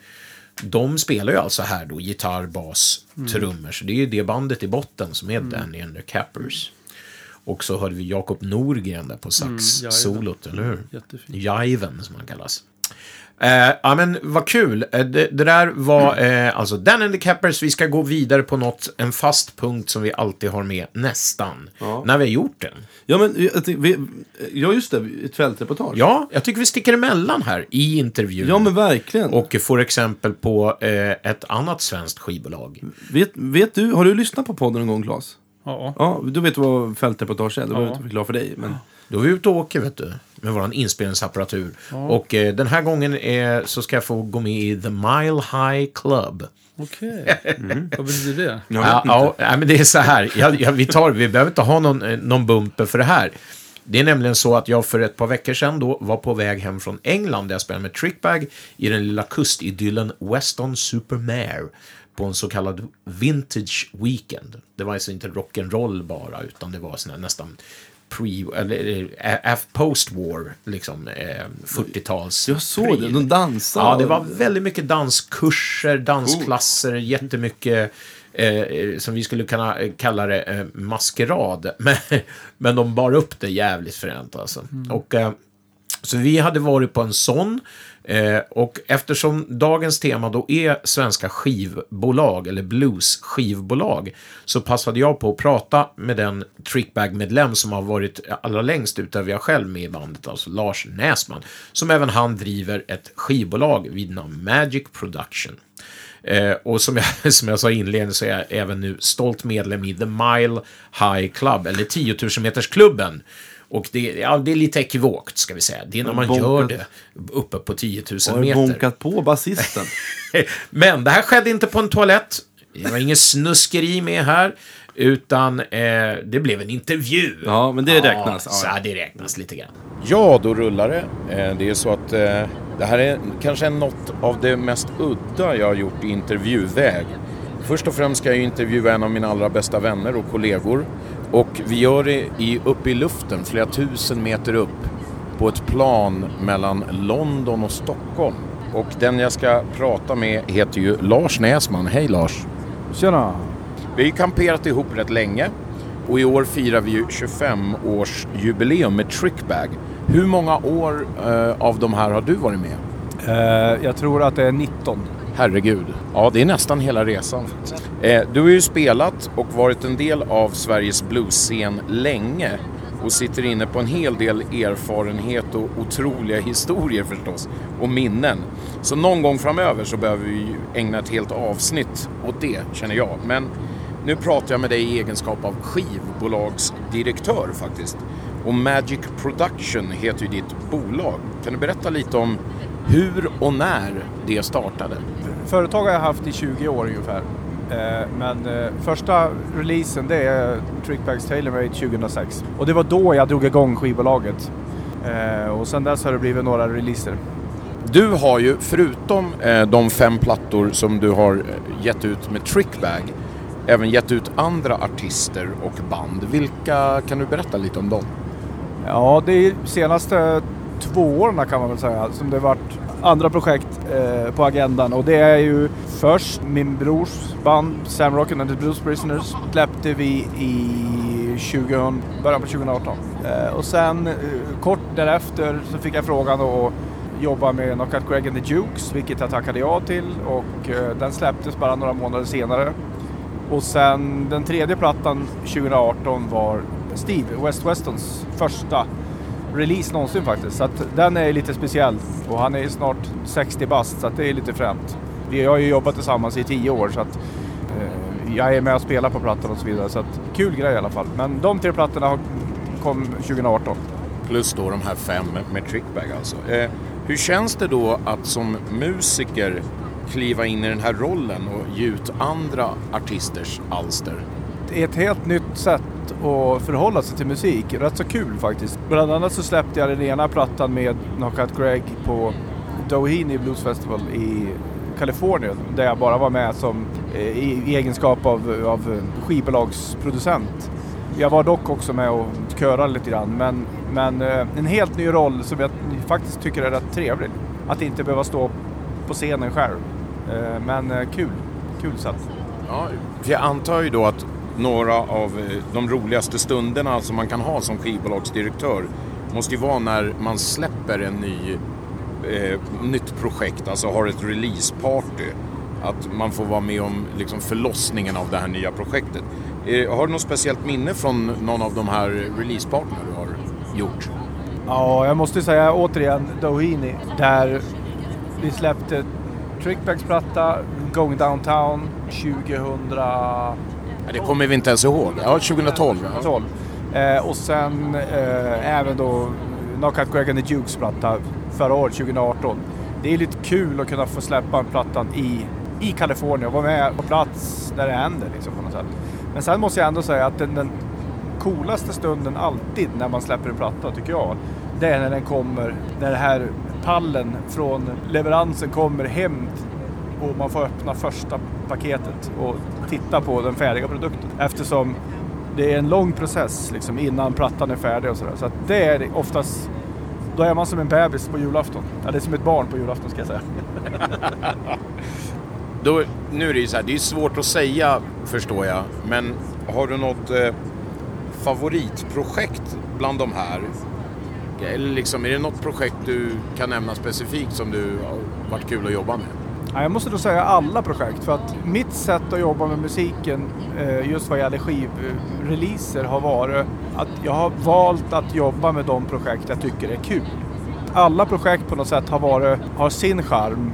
De spelar ju alltså här då gitarr, bas, trummor. Så det är ju det bandet i botten som är Danny and the Cappers. Och så hörde vi Jakob Norgren där på sax-solot, eller hur? Jättefint. Jiven som han kallas. Eh, ja men vad kul. Eh, det, det där var eh, alltså Dan and the Cappers. Vi ska gå vidare på något, en fast punkt som vi alltid har med nästan. Ja. När vi har gjort den. Ja, men jag vi, ja just det. Ett fältreportage. Ja, jag tycker vi sticker emellan här i intervjun. Ja, men verkligen. Och får exempel på eh, ett annat svenskt skivbolag. Vet, vet du, har du lyssnat på podden någon gång, Claes? Ja. Ja, då vet du vad fältreportage är. Det var Ja. jag inte förklara för dig. Men... Då är vi ute och åker, vet du, med vår inspelningsapparatur. Och eh, den här gången är, så ska jag få gå med i The Mile High Club. Okej. [laughs] Vad betyder det? Jag Ja, ja, nej, men det är så här. Ja, ja, vi, tar, vi behöver inte ha någon, eh, någon bumper för det här. Det är nämligen så att jag för ett par veckor sedan då var på väg hem från England där jag spelade med Trickbag i den lilla kustidyllen Weston Supermare på en så kallad Vintage Weekend. Det var alltså inte rock'n'roll bara, utan det var sån här nästan pre, eller af- post-war, liksom eh, 40-tals. Jag såg det, de dansade. Ja, det var väldigt mycket danskurser, dansklasser, jättemycket eh, som vi skulle kunna kalla det eh, maskerad. [laughs] Men, men de bar upp det jävligt fränt alltså. Och, eh, så vi hade varit på en sån. Eh, och eftersom dagens tema då är svenska skivbolag, eller blues skivbolag, så passade jag på att prata med den trickbag-medlem som har varit allra längst utöver jag själv med i bandet, alltså Lars Näsman, som även han driver ett skivbolag vid namn Magic Production. Eh, och som jag, [laughs] som jag sa i inledningen så är jag även nu stolt medlem i The Mile High Club, eller 10 000 metersklubben. Och det, ja, det är lite ekivokt, ska vi säga. Det är när man Bonkat. gör det uppe på 10 000 Har du meter. bonkat på basisten? [laughs] Men det här skedde inte på en toalett. Det var ingen snuskeri med här. Utan eh, det blev en intervju. Ja, men det räknas. Ja, så här, det räknas lite grann. Ja, då rullar det. Eh, Det är så att eh, det här är kanske något av det mest udda jag har gjort i intervjuväg. Först och främst ska jag ju intervjua en av mina allra bästa vänner och kollegor. Och vi gör det i, uppe i luften, flera tusen meter upp, på ett plan mellan London och Stockholm. Och den jag ska prata med heter ju Lars Näsman. Hej Lars! Tjena! Vi har ju kamperat ihop rätt länge och i år firar vi ju 25-årsjubileum med Trickbag. Hur många år eh, av de här har du varit med? Eh, jag tror att det är 19. Herregud. Ja, det är nästan hela resan. Eh, du har ju spelat och varit en del av Sveriges bluesscen länge och sitter inne på en hel del erfarenhet och otroliga historier förstås och minnen. Så någon gång framöver så behöver vi ju ägna ett helt avsnitt åt det, känner jag. Men nu pratar jag med dig i egenskap av skivbolagsdirektör faktiskt. Och Magic Production heter ju ditt bolag. Kan du berätta lite om hur och när det startade? Företag har jag haft i 20 år ungefär. Eh, men eh, första releasen det är Trickbags Tailormade 2006. Och det var då jag drog igång skivbolaget. Eh, och sen dess har det blivit några releaser. Du har ju, förutom de fem plattor som du har gett ut med Trickbag, även gett ut andra artister och band. Vilka kan du berätta lite om dem? Ja, det senaste två åren kan man väl säga som det varit andra projekt eh, på agendan. Och det är ju först min brors band Sam Rockin and the Blues Prisoners släppte vi i 20, början på 2018. Eh, och sen eh, kort därefter så fick jag frågan att jobba med Knockout Greg and the Jukes, vilket jag tackade ja till. Och eh, den släpptes bara några månader senare. Och sen den tredje plattan 2018 var Steve, West Westons första release någonsin faktiskt. Så att den är lite speciell. Och han är snart 60 bast så att det är lite fränt. Vi har ju jobbat tillsammans i 10 år så att eh, jag är med och spelar på plattan och så vidare. Så att kul grej i alla fall. Men de tre plattorna har- kom 2018. Plus då de här fem med Trickbag alltså. Eh, hur känns det då att som musiker kliva in i den här rollen och ge ut andra artisters alster? Ett helt nytt sätt att förhålla sig till musik. Rätt så kul faktiskt. Bland annat så släppte jag den ena plattan med Knockout Greg på Doheny Blues Festival i Kalifornien. Där jag bara var med som, eh, i, i egenskap av, av skivbolagsproducent. Jag var dock också med och körade lite grann. Men, men eh, en helt ny roll som jag faktiskt tycker är rätt trevlig. Att inte behöva stå på scenen själv. Eh, men kul. Kul sätt. Ja, jag antar ju då att några av eh, de roligaste stunderna som man kan ha som skivbolagsdirektör måste ju vara när man släpper en ny, eh, nytt projekt, alltså har ett releaseparty. Att man får vara med om liksom, förlossningen av det här nya projektet. Eh, har du något speciellt minne från någon av de här releasepartnerna du har gjort? Ja, jag måste säga återigen Doheny. Där vi släppte Trickbags platta Going Downtown 2000 det kommer vi inte ens ihåg. Ja, 2012. Ja. 2012. Eh, och sen eh, även då Knockout Greg and the Dukes platta förra året, 2018. Det är lite kul att kunna få släppa plattan i, i Kalifornien och vara med på plats när det händer liksom, på något sätt. Men sen måste jag ändå säga att den, den coolaste stunden alltid när man släpper en platta tycker jag, det är när den kommer, när den här pallen från leveransen kommer hem och man får öppna första paketet och titta på den färdiga produkten. Eftersom det är en lång process liksom, innan plattan är färdig och sådär. Så att det är oftast, då är man som en bebis på julafton. Ja, det är som ett barn på julafton ska jag säga. [laughs] Då, nu är det ju så här, det är svårt att säga förstår jag. Men har du något eh, favoritprojekt bland de här? Eller liksom, är det något projekt du kan nämna specifikt som du har varit kul att jobba med? Jag måste då säga alla projekt för att mitt sätt att jobba med musiken eh, just vad gäller skivreleaser har varit att jag har valt att jobba med de projekt jag tycker är kul. Alla projekt på något sätt har, varit, har sin charm.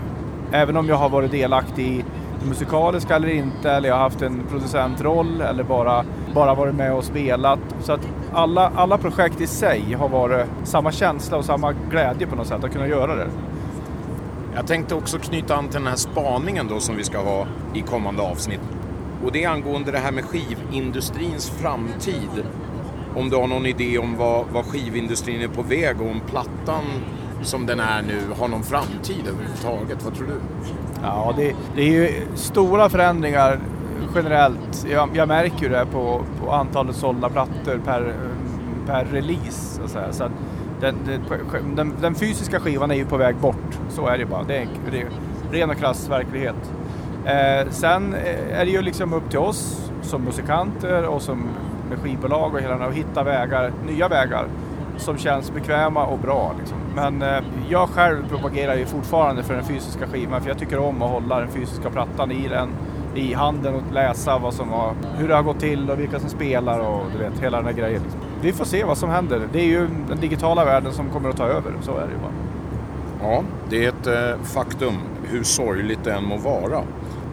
Även om jag har varit delaktig i det musikaliska eller inte, eller jag har haft en producentroll eller bara, bara varit med och spelat. Så att alla, alla projekt i sig har varit samma känsla och samma glädje på något sätt att kunna göra det. Jag tänkte också knyta an till den här spaningen då som vi ska ha i kommande avsnitt. Och det är angående det här med skivindustrins framtid. Om du har någon idé om vad, vad skivindustrin är på väg och om plattan som den är nu har någon framtid överhuvudtaget. Vad tror du? Ja, det, det är ju stora förändringar generellt. Jag, jag märker ju det på, på antalet sålda plattor per, per release. Så att säga. Så att den, den, den, fysiska skivan är ju på väg bort. Så är det ju bara. Det är, det är ren och krass verklighet. Eh, sen är det ju liksom upp till oss som musikanter och som med skivbolag och hela den här att hitta vägar, nya vägar som känns bekväma och bra. Liksom. Men eh, jag själv propagerar ju fortfarande för den fysiska skivan för jag tycker om att hålla den fysiska plattan i den i handen och läsa vad som har, hur det har gått till och vilka som spelar och du vet, hela den här grejen. Liksom. Vi får se vad som händer. Det är ju den digitala världen som kommer att ta över, så är det ju bara. Ja, det är ett eh, faktum, hur sorgligt det än må vara.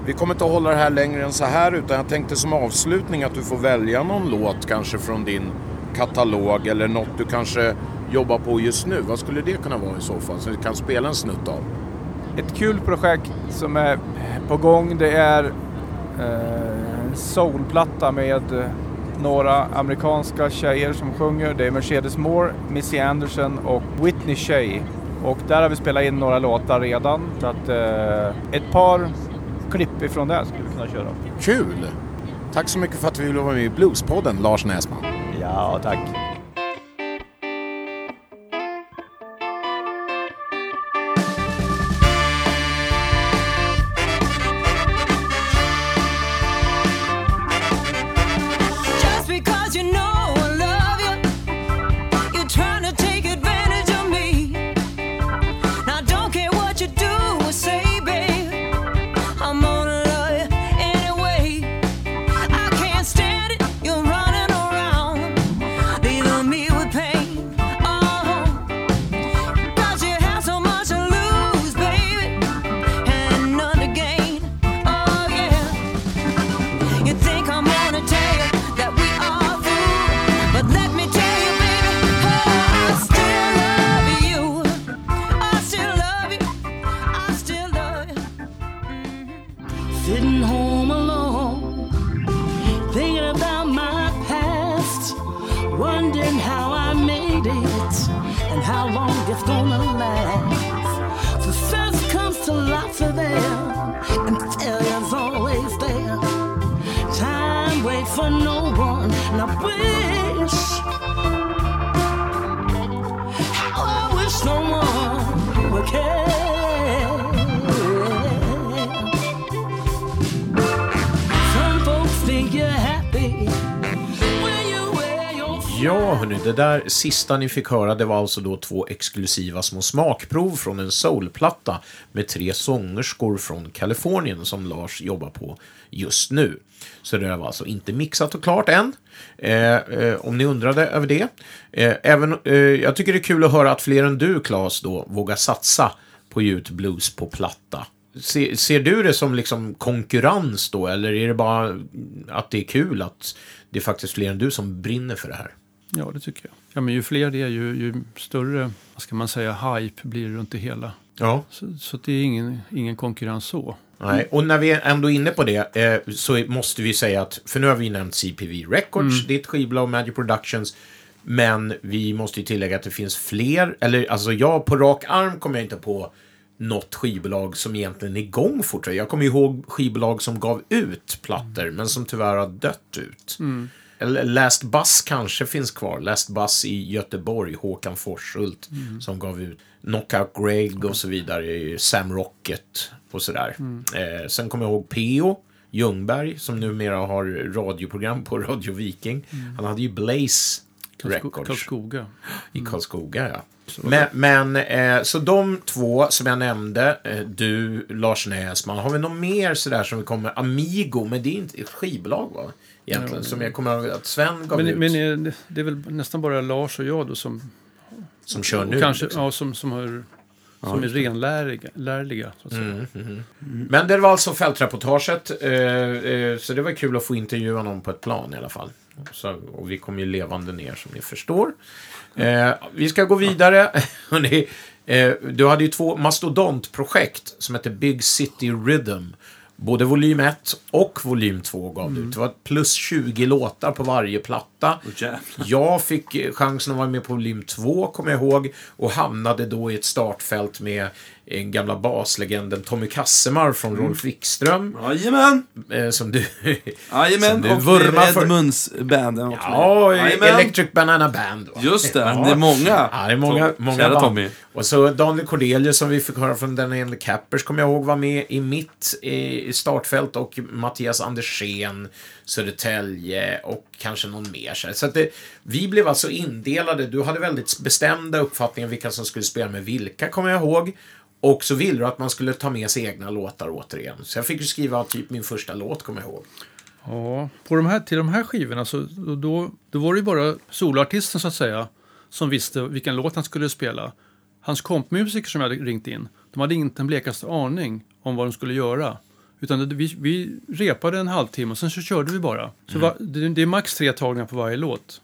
Vi kommer inte att hålla det här längre än så här utan jag tänkte som avslutning att du får välja någon låt kanske från din katalog eller något du kanske jobbar på just nu. Vad skulle det kunna vara i så fall som vi kan spela en snutt av? Ett kul projekt som är på gång det är eh, en soulplatta med några amerikanska tjejer som sjunger. Det är Mercedes Moore, Missy Anderson och Whitney Shea. Och där har vi spelat in några låtar redan. Så att eh, ett par klipp ifrån det skulle vi kunna köra. Kul! Tack så mycket för att vi ville vara med i Bluespodden, Lars Näsman. Ja, tack. Där sista ni fick höra, det var alltså då två exklusiva små smakprov från en soulplatta med tre sångerskor från Kalifornien som Lars jobbar på just nu. Så det var alltså inte mixat och klart än, eh, eh, om ni undrade över det. Eh, även, eh, jag tycker det är kul att höra att fler än du, Claes, då vågar satsa på att ge ut blues på platta. Se, ser du det som liksom konkurrens då, eller är det bara att det är kul att det är faktiskt fler än du som brinner för det här? Ja, det tycker jag. Ja, men ju fler det är, ju, ju större, vad ska man säga, hype blir det runt det hela. Ja. Så, så det är ingen, ingen konkurrens så. Nej, och när vi är ändå är inne på det eh, så måste vi säga att, för nu har vi nämnt CPV Records, ditt skivbolag Magic Productions, men vi måste ju tillägga att det finns fler, eller alltså jag på rak arm kommer jag inte på något skivbolag som egentligen är igång fortfarande. Jag kommer ihåg skivbolag som gav ut plattor, men som tyvärr har dött ut. Eller Last Bus kanske finns kvar. Last Bus i Göteborg, Håkan Forshult, som gav ut Knockout Greg och så vidare, Sam Rocket och sådär. Eh, sen kommer jag ihåg P.O. Ljungberg, som numera har radioprogram på Radio Viking. Han hade ju Blaze Records Karlskoga. i Karlskoga, ja. Men, men eh, så de två som jag nämnde, eh, du, Lars Näsman, har vi något mer sådär som vi kommer, Amigo, men det är inte ett skivbolag va? Egentligen, som jag kommer ihåg att Sven gav Men, ut, men det- det är väl nästan bara Lars och jag då som, som kör nu. kanske, liksom. ja, som, som, har, som är renlärliga. Lärliga, så att säga. Men det var alltså fältreportaget, eh, eh, så det var kul att få intervjua någon på ett plan i alla fall. Så, och vi kom ju levande ner som ni förstår. Eh, vi ska gå vidare. [laughs] Hörrni, eh, du hade ju två mastodontprojekt som heter Big City Rhythm. Både volym 1 och volym 2 gav du ut. Det var plus 20 låtar på varje platta. jävlar. Jag fick eh, chansen att vara med på volym 2, kommer jag ihåg, och hamnade då i ett startfält med gamla baslegenden Tommy Kassemar från Rolf Wikström, Jajamän! eh, som du, som Jajamän! du Och vurmar för. Edmunds banden också. Ja, Jajamän. Electric Banana Band. va? Just det, Ja. det är många. Ja, det är många, Tom- många band. Tommy. Och så Daniel Cordelius som vi fick höra från the Cappers kommer jag ihåg var med i mitt eh, startfält och Mattias Andersén, Södertälje och kanske någon mer. Så att det, vi blev alltså indelade. Du hade väldigt bestämda uppfattningar vilka som skulle spela med vilka, kommer jag ihåg. Och så ville du att man skulle ta med sig egna låtar återigen. Så jag fick ju skriva typ min första låt, kommer jag ihåg. Ja, på de här, till de här skivorna så då, då, var det ju bara soloartisten så att säga som visste vilken låt han skulle spela. Hans kompmusiker som jag hade ringt in, de hade inte en blekaste aning om vad de skulle göra. Utan det, vi, vi repade en halvtimme och sen så körde vi bara. Så Mm. va, det, det är max tre tagningar på varje låt.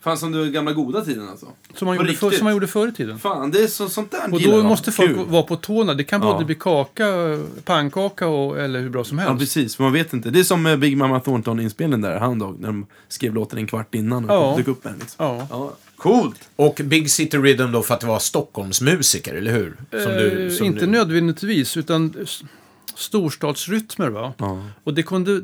Fan som du gamla goda tiden alltså. Som man, På gjorde, för, som man gjorde förr i tiden. Fan, det är så, sånt där Och då jag. måste folk Kul. vara på tårna. Det kan både Ja. bli kaka, pannkaka och, eller hur bra som Ja, helst. precis. För man vet inte. Det är som med Big Mama Thornton-inspelningen där häromdagen. När de skrev låten en kvart innan och Ja. dök upp med den. Liksom. Ja. Ja. Coolt! Och Big City Rhythm då för att det var Stockholmsmusiker, eller hur? Som du, Eh, som inte du... nödvändigtvis, utan storstadsrytmer. Va? Ja. Och det kunde,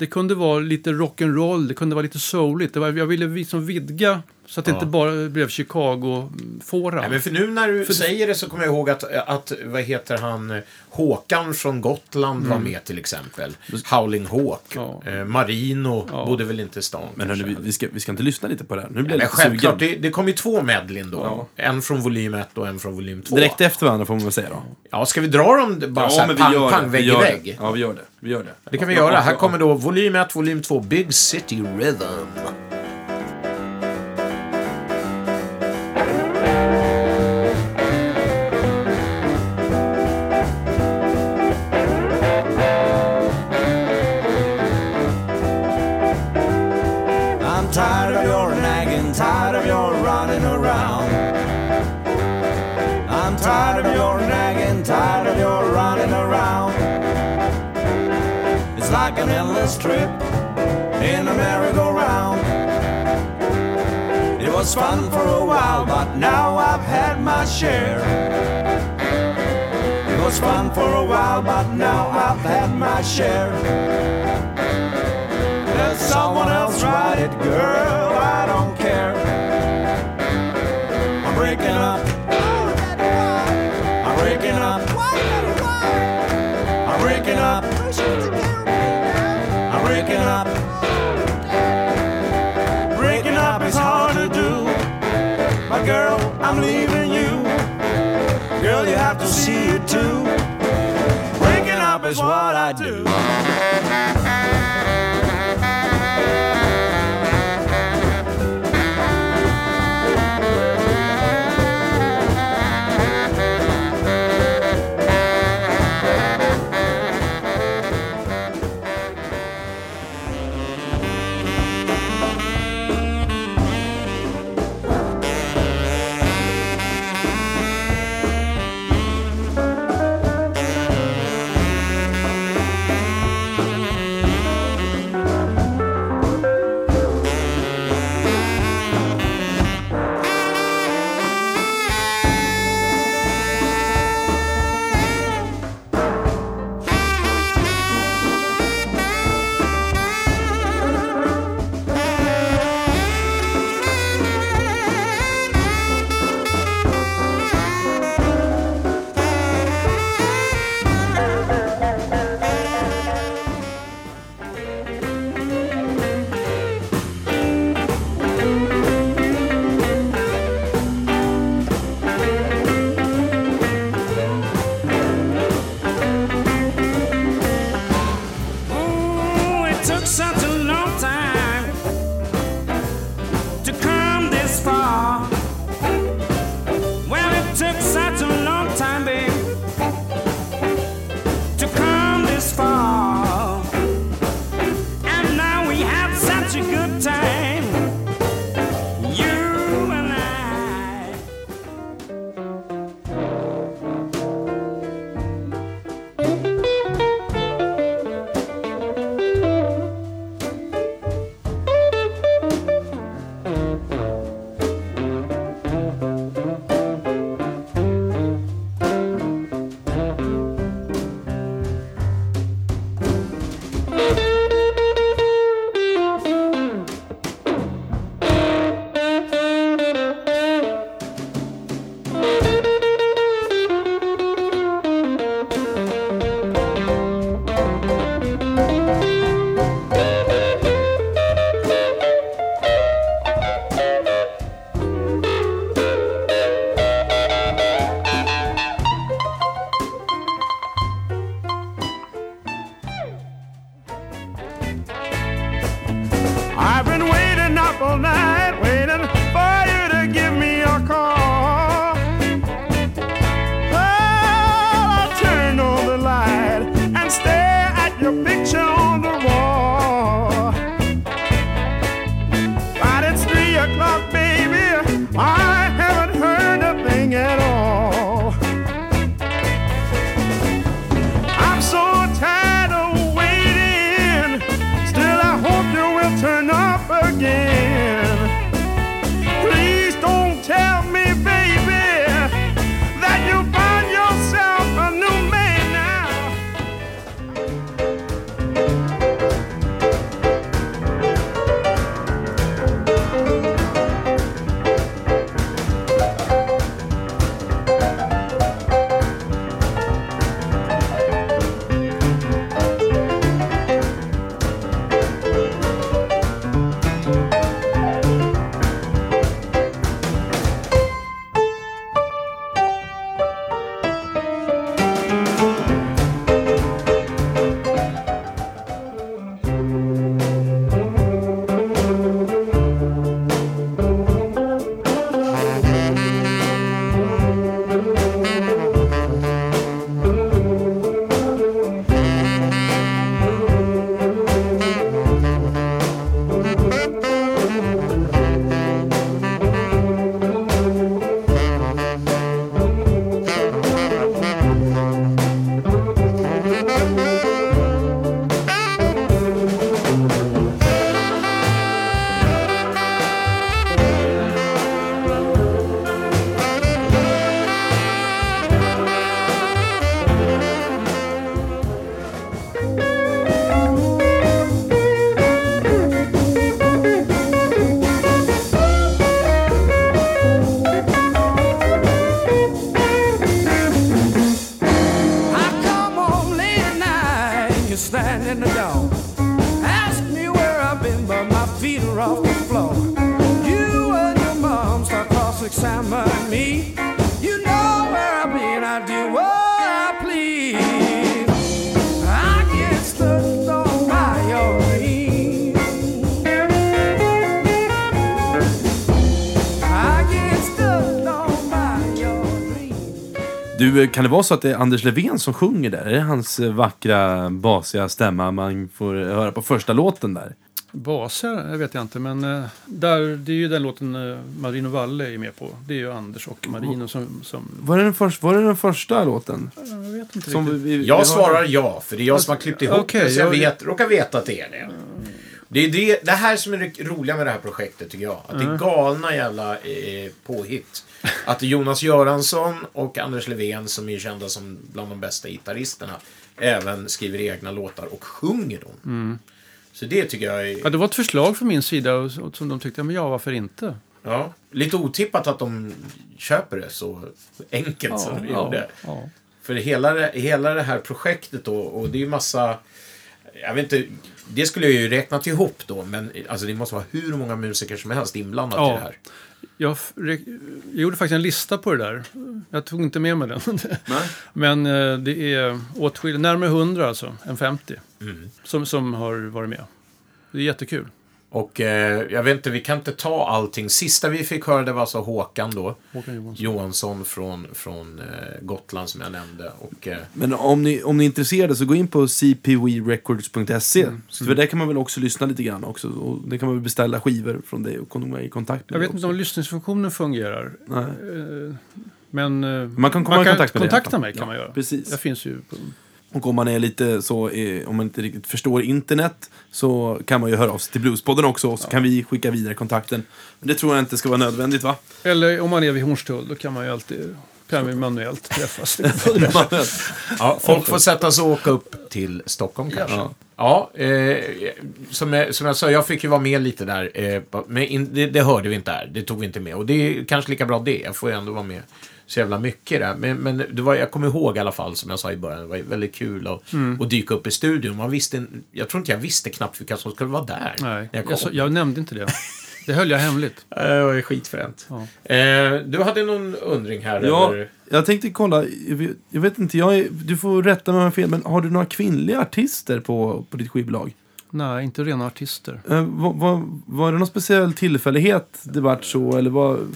det kunde vara lite rock'n'roll, det kunde vara lite souligt. Det var, jag ville liksom vidga så att det Ja. inte bara blev Chicago-fåra. Nej, men för nu när du säger det så kommer jag ihåg att, att vad heter han, Håkan från Gotland var med till exempel. Howling Hawk. Mm. Ja. Eh, Marino Ja. bodde väl inte i stan. Men hörni, vi, vi, ska, vi ska inte lyssna lite på det här. Nu blir Nej, jag självklart, det, det kom ju två medlin då. Ja. En från volym 1 och en från volym 2. Direkt efter varandra får man väl säga då. Ja, ska vi dra dem bara så här pang, pang, det. vägg i gör vägg? Ja, vi gör det. Vi gör det. Det kan vi Ja, göra. ja, Här ja. kommer då volym 1, volym 2, Big City Rhythm. Trip in a merry-go-round. It was fun for a while, but now I've had my share. It was fun for a while, but now I've had my share. Let someone else ride it, girl. I have to see it too. Breaking up is what I do. Du, kan det vara så att det är Anders Levén som sjunger där? Är det hans eh, vackra, basiga stämma man får höra på första låten där? Baser, jag vet jag inte, men eh, där, det är ju den låten eh, Marino Valle är med på. Det är ju Anders och Marino som... som Var det den, först, var det den första låten? jag vet inte Som riktigt. vi, vi, vi Jag har- svarar ja, för det är jag som har klippt ihop Okej, det, så jag jag- vet, råkar veta att det är det. Det är det, det här som är det roliga med det här projektet, tycker jag. Att det är galna jävla eh, påhitt. Att Jonas Göransson och Anders Levén, som är kända som bland de bästa gitarristerna, även skriver egna låtar och sjunger dem. Så det tycker jag är... Ja, det var ett förslag från min sida och, och som de tyckte, men ja, varför inte? Ja, lite otippat att de köper det så enkelt som de gjorde. ja. För hela det, hela det här projektet då, och det är ju massa... Jag vet inte, det skulle jag ju räknat ihop då, men alltså det måste vara hur många musiker som helst inblandat Ja. i det här. Jag, jag gjorde faktiskt en lista på det där. Jag tog inte med mig den. [laughs] Men eh, det är åtskilligt, närmare 100 alltså, än 50, Mm. som, som har varit med. Det är jättekul. Och eh, jag vet inte, vi kan inte ta allting. Sista vi fick höra det var alltså Håkan då. Håkan Johansson. Johansson från, från eh, Gotland som jag nämnde. Och, eh, Men om ni, om ni är intresserade så gå in på cpwerecords.se. Så För där kan man väl också lyssna lite grann också. Och det kan man väl beställa skivor från dig och komma i kontakt med Jag vet inte om lyssningsfunktionen fungerar. Nej. eh, Men eh, Man kan komma i kontakt med kontakta fall. mig kan Ja, man göra. precis. Jag finns ju på, Och om man är lite så, eh, om man inte riktigt förstår internet så kan man ju höra av sig till Bluespodden också och så kan vi skicka vidare kontakten. Men det tror jag inte ska vara nödvändigt va? Eller om man är vid Hornstull, då kan man ju alltid kan vi manuellt träffas. [laughs] ja, folk får sätta sig och åka upp till Stockholm kanske. Ja. Ja, eh, som, jag, som jag sa, jag fick ju vara med lite där. Eh, men in, det, det hörde vi inte här. Det tog vi inte med. Och det är kanske lika bra det. Jag får ju ändå vara med så jävla mycket där. Men, men det var, jag kommer ihåg i alla fall, som jag sa i början, det var väldigt kul att, Mm. att dyka upp i studion. Man visste, jag tror inte jag visste knappt vilka som skulle vara där. Nej, när jag kom. jag, jag nämnde inte det. Det höll jag hemligt. [laughs] Det var skitfränt. Ja. Eh, du hade någon undring här? Ja, Eller? jag tänkte kolla, jag vet, jag vet inte, jag är, du får rätta mig om jag fel, men har du några kvinnliga artister på, på ditt skivbolag? Nej, inte rena artister. Eh, vad, vad, var det någon speciell tillfällighet det vart så, eller vad hur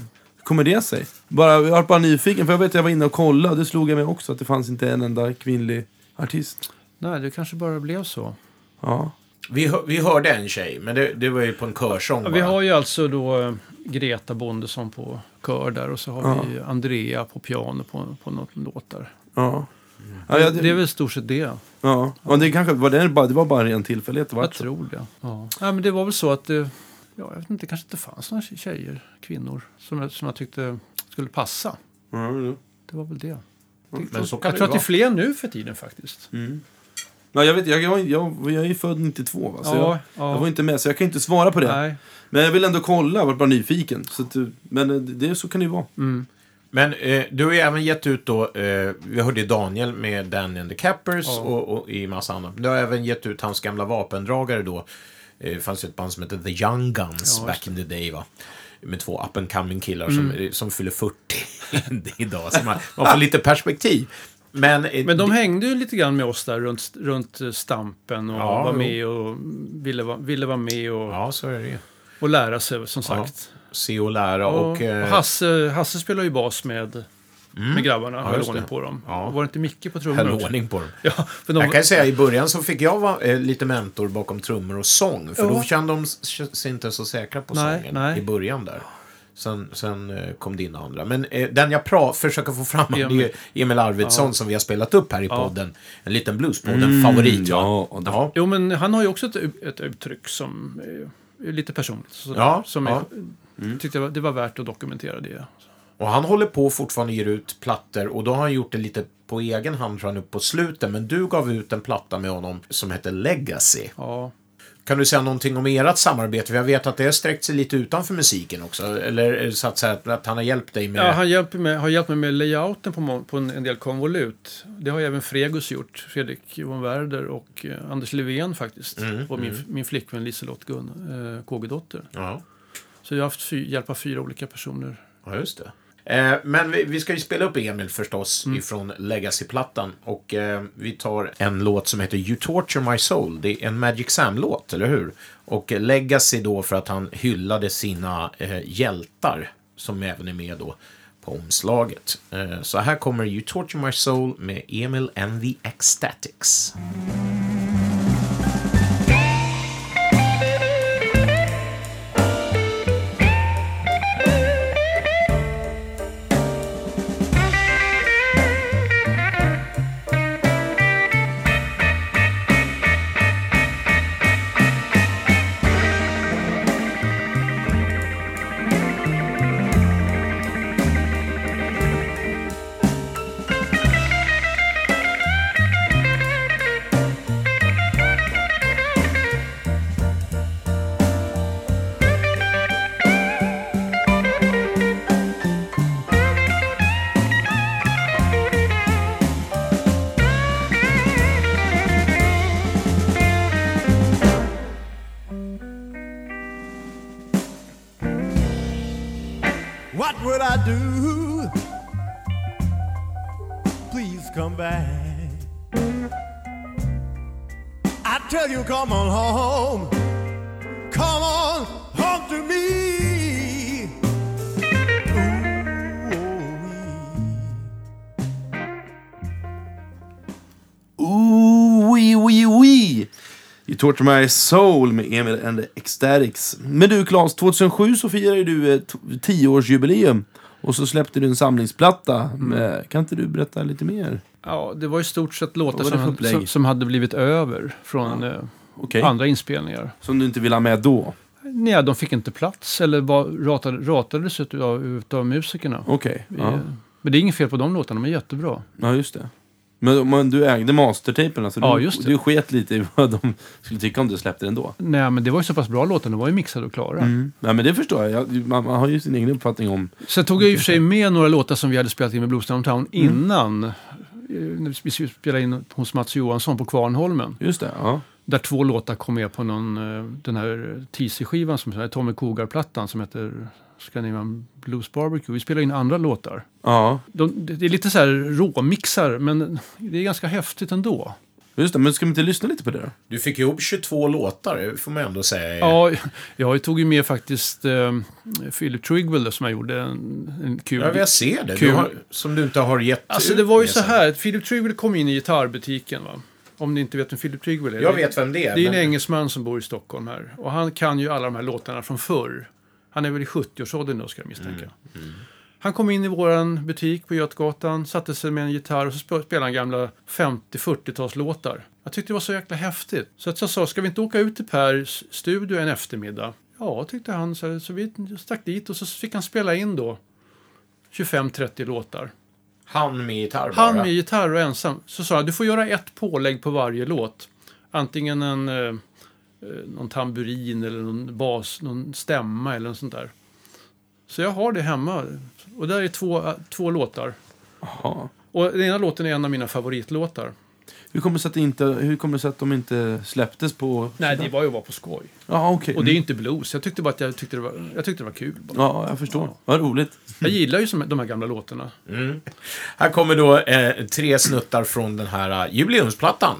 kommer det sig? Bara, jag var bara nyfiken, för jag vet att jag var inne och kollade, och det slog jag mig också att det fanns inte en enda kvinnlig artist. Nej, det kanske bara blev så. Ja. Vi, vi hörde en tjej, men det, det var ju på en körsång Ja, bara. vi har ju alltså då eh, Greta Bondesson på kör där och så har Ja. vi Andrea på piano på, på något låt där. Ja. Ja, ja, Det är det, väl i stort sett det. ja. ja, det kanske var det, bara, det var bara en ren tillfällighet. Det Jag vart så. tror det. Ja. Nej, men det var väl så att det, ja, jag vet inte, det kanske inte fanns några tjejer, kvinnor, som jag, som jag tyckte skulle passa. Ja. Det var väl det. Men så kan Jag tror det att det är fler nu för tiden faktiskt. Ja, jag, vet, jag, jag, jag, jag är ju född 92, va? så Ja, jag, ja. jag var inte med, så jag kan inte svara på det. Nej. Men jag vill ändå kolla, jag var bara nyfiken. Så att, men eh, det, så kan det ju vara. Men eh, du har ju även gett ut då, eh, vi hörde Daniel med Danny and the Cappers Ja. och, och i massa annat. Du har även gett ut hans gamla vapendragare då. Eh, Det fanns ju ett band som hette The Young Guns Ja, back in the day va. Med två up and coming killar som, Mm. som fyller 40 [laughs] idag. Så man, man får lite perspektiv. Men, eh, Men de det- hängde ju lite grann med oss där runt, runt eh, Stampen och Ja, var med och ville, ville vara med och, Ja, så är det och lära sig som sagt. Se och lära Och, och... eh, Hasse, Hasse spelar ju bas med, med grabbarna, Ja, höll ordning på dem. Ja. Var det inte Micke på trummor höll ordning på dem. [laughs] Ja, för de, Jag kan säga i början så fick jag vara eh, lite mentor bakom trummor och sång. För Ja. då kände de sig inte så säkra på Nej, sången nej. i början där. Sen, sen eh, kom det in andra. Men eh, den jag pra- försöker få fram det är Emil. ju Emil Arvidsson Ja. som vi har spelat upp här i Ja. Mm, podden. En liten Bluespodden-favorit. ja, va? och det- ja. Jo, men han har ju också ett, ett uttryck som är, är lite personligt. Så, Ja, som ja. Jag tyckte det var, det var värt att dokumentera det. Och han håller på fortfarande ger ut plattor och då har han gjort det lite på egen hand tror jag nu på slutet. Men du gav ut en platta med honom som heter Legacy. Ja, Kan du säga någonting om ert samarbete? För jag vet att det har sträckt sig lite utanför musiken också. Eller det så att, säga att, han har hjälpt dig med... Ja, han hjälper mig, har hjälpt mig med layouten på, på en, en del konvolut. Det har även Fregus gjort. Fredrik von Werder och eh, Anders Levén faktiskt. och min, min flickvän Liselott Gun, eh, KG-dotter. Ja. Så jag har haft fy, hjälp av fyra olika personer. Ja, just det. Eh, men vi, vi ska ju spela upp Emil förstås ifrån Legacy-plattan. Och eh, vi tar en låt som heter You Torture My Soul. Det är en Magic Sam-låt, eller hur? Och Legacy då för att han hyllade sina eh, hjältar. Som även är med då på omslaget. Eh, så här kommer You Torture My Soul med Emil and the Ecstatics. What My Soul med Emil and the Ecstatics. Men du Claes, 2007 så firade du ett 10-årsjubileum. Och så släppte du en samlingsplatta. Med, kan inte du berätta lite mer? Ja, det var i stort sett låtar som, som, som hade blivit över från eh, Okej. andra inspelningar. Som du inte ville ha med då? Nej, de fick inte plats eller var, ratade, ratades utav, utav musikerna. Okej. Vi, Ja. eh, Men det är inget fel på de låtarna, de är jättebra. ja, just det. Men, men du ägde mastertapen, alltså Ja, du, just det. du sket lite i vad de skulle tycka om du släppte den då? Nej, men det var ju så pass bra låtar, de var ju mixade och klara. Mm. Nej, men det förstår jag. jag man, man har ju sin egen uppfattning om... Sen tog jag i och för sig med några låtar som vi hade spelat in med Blues Downtown Mm. innan. när Vi spelade in hos Mats Johansson på Kvarnholmen. Just det, ja. Där två låtar kom med på någon, eh, den här TC-skivan, som Tommy Kogar-plattan som heter Scandinavian Blues Barbecue. Vi spelade in andra låtar. Ja, De, det är lite så här råmixar, men det är ganska häftigt ändå. just det. Men ska vi inte lyssna lite på det då? Du fick ihop 22 låtar, det får man ändå säga. Ja, jag tog ju med faktiskt eh, Philip Trigwell som jag gjorde en, en kul... Ja, jag ser det. Du Kul. har, som du inte har gett Alltså ut det var ju så sen. här, Philip Trigwell kom in i gitarrbutiken va. Om ni inte vet vem Philip Trigwell är. Jag vet vem det är. Det är en men- engelsman som bor i Stockholm här. Och han kan ju alla de här låtarna från förr. Han är väl i 70-årsåldern då ska jag misstänka. Mm, Han kom in i våran butik på Götgatan, satte sig med en gitarr och så sp- spelade han gamla 50-40-talslåtar. Jag tyckte det var så jäkla häftigt. Så att jag sa, ska vi inte åka ut till Pers studio en eftermiddag? Ja, tyckte han. Så, så vi stack dit och så fick han spela in då 25-30 låtar. Han med gitarr bara. Han med gitarr och ensam. Så sa jag, du får göra ett pålägg på varje låt. Antingen en, eh, någon tamburin eller någon bas, någon stämma eller något sånt där. Så jag har det hemma. Och där är två, eh, två låtar. Jaha. Och den ena låten är en av mina favoritlåtar. Hur kommer det sig att, inte, hur kommer det sig att de inte släpptes på... Nej, det var ju bara på skoj. Ja, okej. Och det är ju inte blues. Jag tyckte bara att jag tyckte det var, jag tyckte det var kul. Bara. Ja, jag förstår. Vad roligt. Jag gillar ju som, de här gamla låtarna. Här kommer då eh, tre snuttar från den här eh, jubileumsplattan.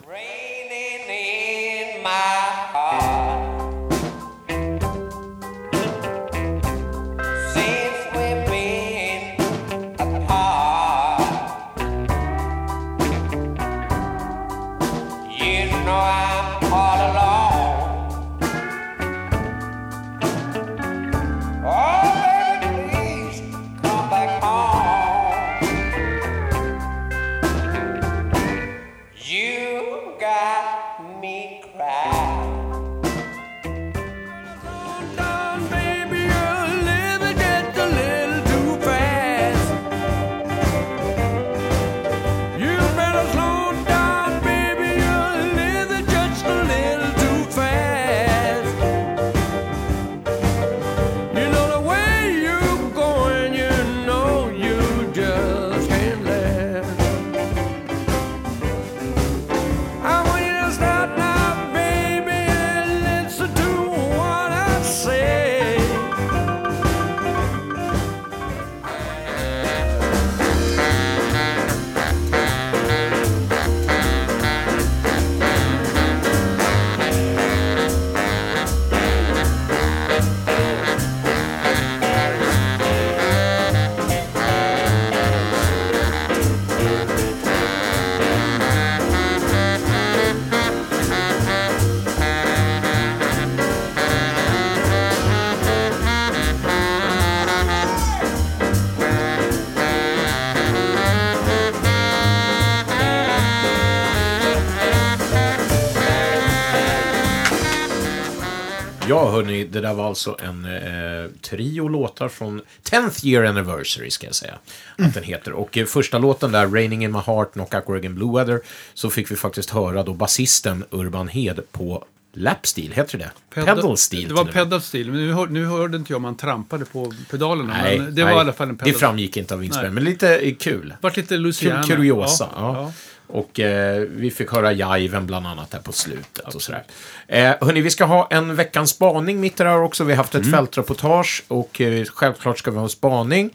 Ja, hörni, det där var alltså en eh, trio låtar från 10th year anniversary, ska jag säga. Att den heter. Och eh, första låten där, Raining in my heart, Knockout Oregon Blue Weather, så fick vi faktiskt höra då basisten Urban Hed på lapsteel, heter det Pedal steel. Det var pedal steel, men nu, hör, nu hörde inte jag om han trampade på pedalerna. Nej, men det var nej, i alla fall en pedal Det framgick inte av inspelningen, men lite eh, kul. vart lite Kul, Luciana. kuriosa. Ja, Ja, Och eh, vi fick höra jiven bland annat här på slutet. Och sådär. Eh, hörni, vi ska ha en veckans spaning mitt i det här också. Vi har haft ett fältreportage och eh, självklart ska vi ha spaning.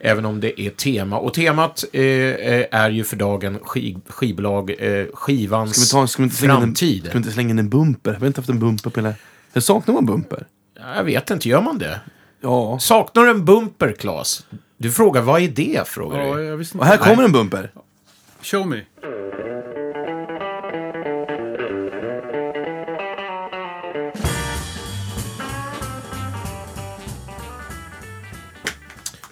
Även om det är tema. Och temat eh, är ju för dagen skiv, skivbolag, eh, skivans Ska vi, ta, ska, vi inte slänga in en, framtid. ska vi inte slänga in en bumper? Vi har inte haft en bumper på hela... Jag saknar man bumper? Ja, Jag vet inte, gör man det? Ja. Saknar du en bumper, Claes? Du frågar, vad är det? Frågar ja, du. jag visste Och inte. här kommer en bumper. Show me.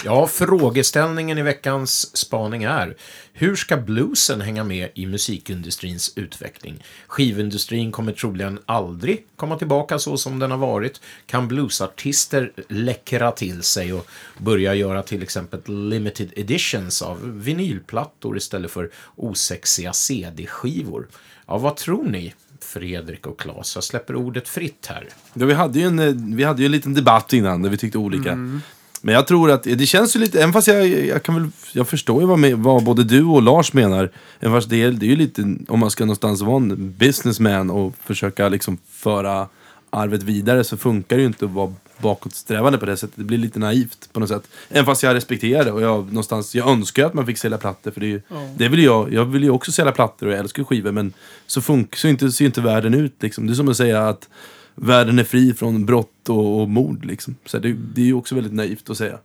Ja, frågeställningen i veckans spaning är hur ska bluesen hänga med i musikindustrins utveckling? Skivindustrin kommer troligen aldrig komma tillbaka så som den har varit. Kan bluesartister läckra till sig och börja göra till exempel limited editions av vinylplattor istället för osexiga CD-skivor? Ja, vad tror ni? Fredrik och Claes, jag släpper ordet fritt här. Ja, vi, hade ju en, eh, vi hade ju en liten debatt innan där vi tyckte olika. Men jag tror att det känns ju lite, även fast jag, jag kan väl, jag förstår ju vad, med, vad både du och Lars menar. Även fast det är, det är ju lite, om man ska någonstans vara en businessman och försöka liksom föra arvet vidare så funkar det ju inte att vara bakåtsträvande på det sättet. Det blir lite naivt på något sätt. Även fast jag respekterar det och jag, någonstans, jag önskar att man fick sälja plattor för det är ju, det vill jag, jag vill ju också sälja plattor och jag älskar skivor men så, funk, så inte, ser inte världen ut liksom. Det är som att säga att världen är fri från brott och, och mord liksom. Så det, det är ju också väldigt naivt att säga.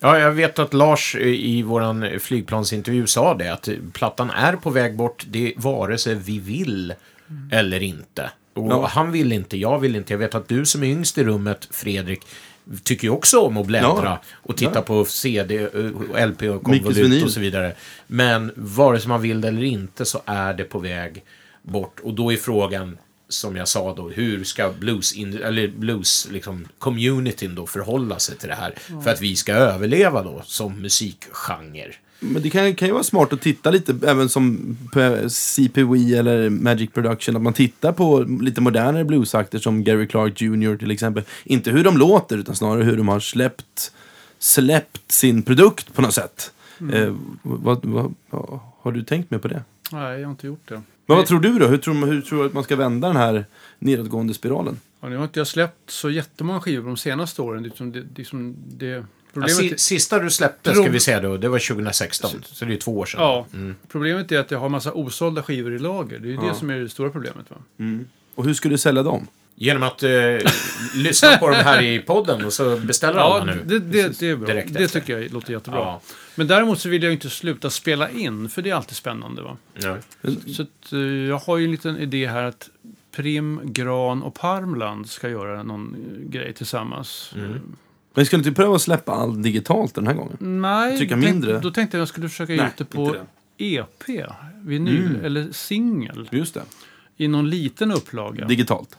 Ja, jag vet att Lars eh, i våran flygplansintervju sa det, att plattan är på väg bort, det är vare sig vi vill eller inte. Och Ja. han vill inte, jag vill inte. Jag vet att du som är yngst i rummet, Fredrik, tycker ju också om att bläddra Ja. och titta Ja. på CD, eh, LP och Mickes konvolut och så vidare. Men vare sig man vill det eller inte så är det på väg bort. Och då är frågan, som jag sa då, hur ska blues, eller blues liksom, communityn då förhålla sig till det här? För att vi ska överleva då som musikgenre. Men det kan, kan ju vara smart att titta lite, även som CPW eller Magic Production, att man tittar på lite modernare bluesakter som Gary Clark Jr. till exempel. Inte hur de låter, utan snarare hur de har släppt, släppt sin produkt på något sätt. Eh, vad, vad, vad, har du tänkt med på det? Nej, jag har inte gjort det. Men vad tror du då? Hur tror, man- hur tror du att man ska vända den här nedåtgående spiralen? Ja, nu har inte jag släppt så jättemånga skivor de senaste åren. Det, liksom- det, det, liksom det, Ja, problemet, si, sista du släppte, ska vi säga då, det var 2016. Så det är ju två år sedan. ja, Mm. problemet är att jag har massa osålda skivor i lager. Det är ju det som är det stora problemet. Va? Och hur ska du sälja dem? Genom att eh, [laughs] lyssna på dem här i podden och så beställer Ja, nu. det, det, det är bra. Direkt det efter. tycker jag låter jättebra. Ja. Men däremot så vill jag inte sluta spela in, för det är alltid spännande. Va? Ja. Så att, eh, jag har ju en liten idé här att Prim, Gran och Parmland ska göra någon eh, grej tillsammans. Mm. Men ska du inte pröva att släppa allt digitalt den här gången? Nej, Trycka tänk- mindre? då tänkte jag att jag skulle försöka ge ut det på. EP, vinyl Mm. eller singel Just det. i någon liten upplaga. Digitalt.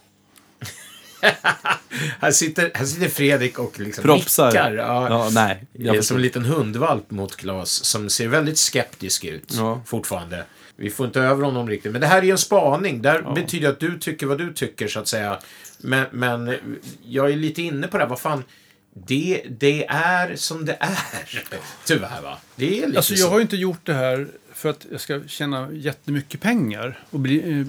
Här, sitter, här sitter Fredrik och liksom Propsar. nickar. Ja. Ja, nej. Det är Jag som en liten hundvalp mot Klas som ser väldigt skeptisk ut Ja. fortfarande. Vi får inte över honom riktigt. Men det här är ju en spaning. Det här betyder att du tycker vad du tycker, så att säga. Men, men jag är lite inne på det här. Vad fan. Det, det är som det är. [laughs] Tyvärr, va? Det är lite Alltså, så. jag har ju inte gjort det här för att jag ska tjäna jättemycket pengar och bli, eh,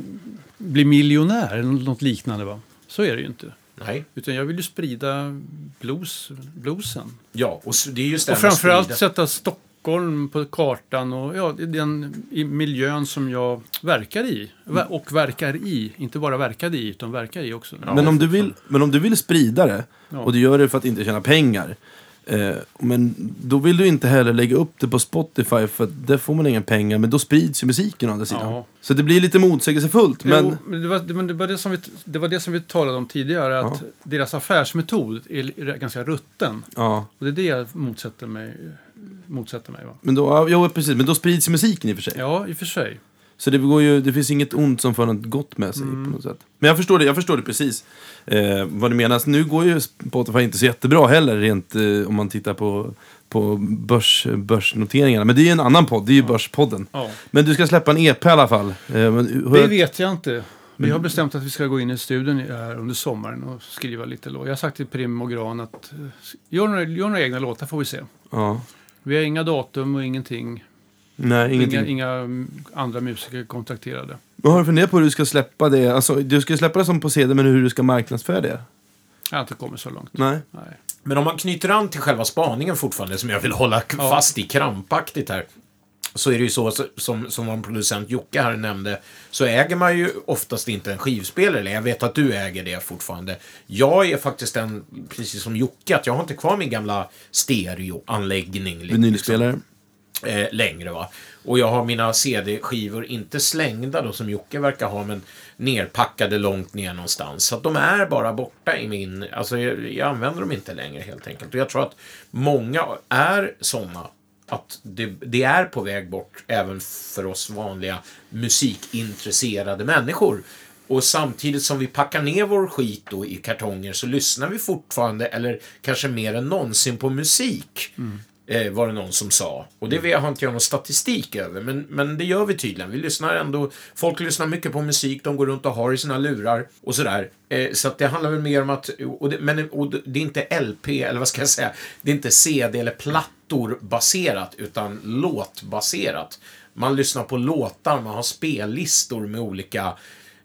bli miljonär eller något liknande. Va? Så är det ju inte. Nej. Utan jag vill ju sprida blues, bluesen. Ja, och det är just det Och framförallt sprida- sätta Stockholm på kartan och ja, den miljön som jag verkar i. Ver- Och verkar i. Inte bara verkade i, utan verkar i också. Men om, du vill, men om du vill sprida det Ja. och du gör det för att inte tjäna pengar. Eh, men då vill du inte heller lägga upp det på Spotify för där får man inga pengar. Men då sprids ju musiken å andra sidan. Ja. Så det blir lite motsägelsefullt. Men Jo, men det, var, det, men det, var det, som vi, det var det som vi talade om tidigare, att Ja. deras affärsmetod är, ganska rutten. ja, Och det är det jag motsätter mig. Motsätter mig va? men då, ja, precis. Men då sprids musiken i och för sig. Ja, i och för sig. Så det, går ju, det finns inget ont som för något gott med sig på något sätt. Men jag förstår det, jag förstår det precis. Eh, vad du menar. Så nu går ju Spotify inte så jättebra heller rent eh, om man tittar på, på börs, börsnoteringarna. Men det är ju en annan podd, det är ju Börspodden. Ja. Men du ska släppa en EP i alla fall. Eh, men, Det vet jag inte. Vi har bestämt att vi ska gå in i studion här under sommaren och skriva lite låtar. Jag har sagt till Prim och Gran att eh, gör några, gör några egna låtar får vi se. ja. Vi har inga datum och ingenting. Nej, ingenting. Inga, inga andra musiker kontrakterade. Vad har du funderat på hur du ska släppa det? Alltså, du ska släppa det som på CD, men hur du ska marknadsföra det? Jag har inte kommit så långt. Nej. Nej. Men om man knyter an till själva spaningen fortfarande, som jag vill hålla Ja. fast i krampaktigt här, så är det ju så, som, som vår producent Jocke här nämnde, så äger man ju oftast inte en skivspelare. Eller jag vet att du äger det fortfarande. Jag är faktiskt en, precis som Jocke, att jag har inte kvar min gamla stereoanläggning. liksom, Vinylspelare eh, längre. Va? Och jag har mina CD-skivor inte slängda då som Jocke verkar ha, men nerpackade långt ner någonstans. Så att de är bara borta i min... Alltså jag, jag använder dem inte längre helt enkelt. Och jag tror att många är sådana. Att det, det är på väg bort även för oss vanliga musikintresserade människor. Och samtidigt som vi packar ner vår skit då i kartonger så lyssnar vi fortfarande, eller kanske mer än någonsin, på musik. Mm. Eh, var det någon som sa. Och det har inte jag någon statistik över, men, men det gör vi tydligen. Vi lyssnar ändå, folk lyssnar mycket på musik, de går runt och har i sina lurar och sådär. Eh, så att det handlar väl mer om att, och det, men och det det är inte LP, eller vad ska jag säga, det är inte CD eller plattor baserat, utan låtbaserat. Man lyssnar på låtar, man har spellistor med olika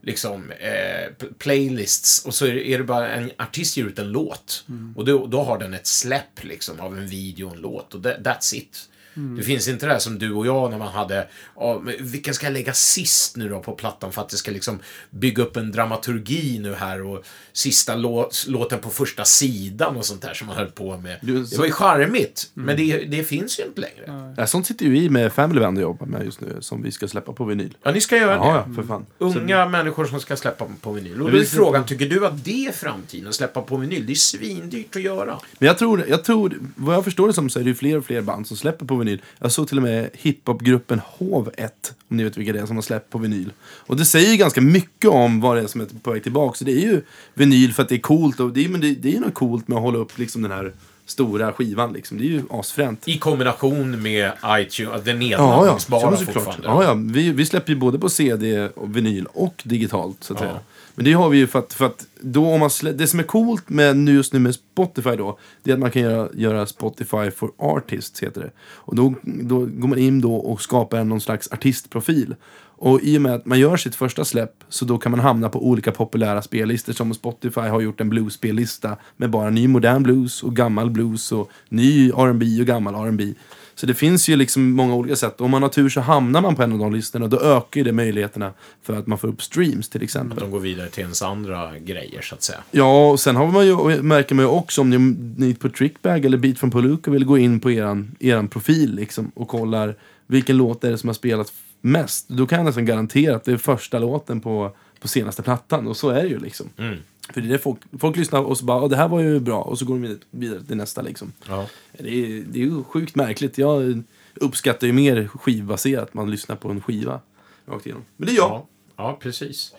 liksom, eh, playlists och så är det, bara en artist ger ut en låt. Och då, då har den ett släpp liksom, av en video och en låt och that, that's it. Det finns inte det här som du och jag när man hade, ja, vilken ska jag lägga sist nu då på plattan för att det ska liksom bygga upp en dramaturgi nu här och sista låt, låten på första sidan och sånt där som man höll på med. Du, Det så- var ju charmigt, men det, det finns ju inte längre. Ja, sånt sitter ju vi med Family Band och jobbar med just nu, som vi ska släppa på vinyl. Ja, ni ska göra det. Ja, för fan. Unga människor som ska släppa på vinyl. Och då är frågan, tycker du att det är framtiden, att släppa på vinyl? Det är svindyrt att göra. Men jag tror, jag tror, vad jag förstår det som så är det ju fler och fler band som släpper på vinyl. Jag såg till och med hiphopgruppen Hov 1, om ni vet vilka det är, som har släppt på vinyl. Och det säger ju ganska mycket om vad det är som är på väg tillbaka. Så det är ju vinyl för att det är coolt, och det är, men det, det är ju något coolt med att hålla upp liksom den här stora skivan liksom. Det är ju asfränt. I kombination med iTunes, den Ja, ja. nedladdningsbara Ja, såklart. fortfarande. Ja, ja. Vi, vi släpper ju både på CD och vinyl och digitalt, så att Ja. säga. Men det har vi ju för att, för att då om man slä, det som är coolt med nu just nu med Spotify då, det är att man kan göra, göra Spotify for Artists, heter det. Och då, då går man in då och skapar någon slags artistprofil. Och i och med att man gör sitt första släpp så då kan man hamna på olika populära spellistor som Spotify har gjort en blues-spellista med bara ny modern blues och gammal blues och ny R&B och gammal R&B. Så det finns ju liksom många olika sätt. Om man har tur så hamnar man på en av de listorna. Då ökar ju det möjligheterna för att man får upp streams till exempel. De går vidare till ens andra grejer, så att säga. Ja, och sen har man ju, märker man ju också om ni, ni på Trickbag eller Beat from Palooka vill gå in på eran, eran profil liksom, och kollar vilken låt är det som har spelat mest. Då kan jag nästan garantera att det är första låten på, på senaste plattan. Och så är det ju liksom. Mm. För det är det folk, folk lyssnar och så bara, "Åh, det här var ju bra. Och så går de vidare- till nästa liksom. Ja. Det är, det är ju sjukt märkligt. Jag uppskattar ju mer skivbaserat. Man lyssnar på en skiva rakt igenom. Men det är jag. Ja, ja precis.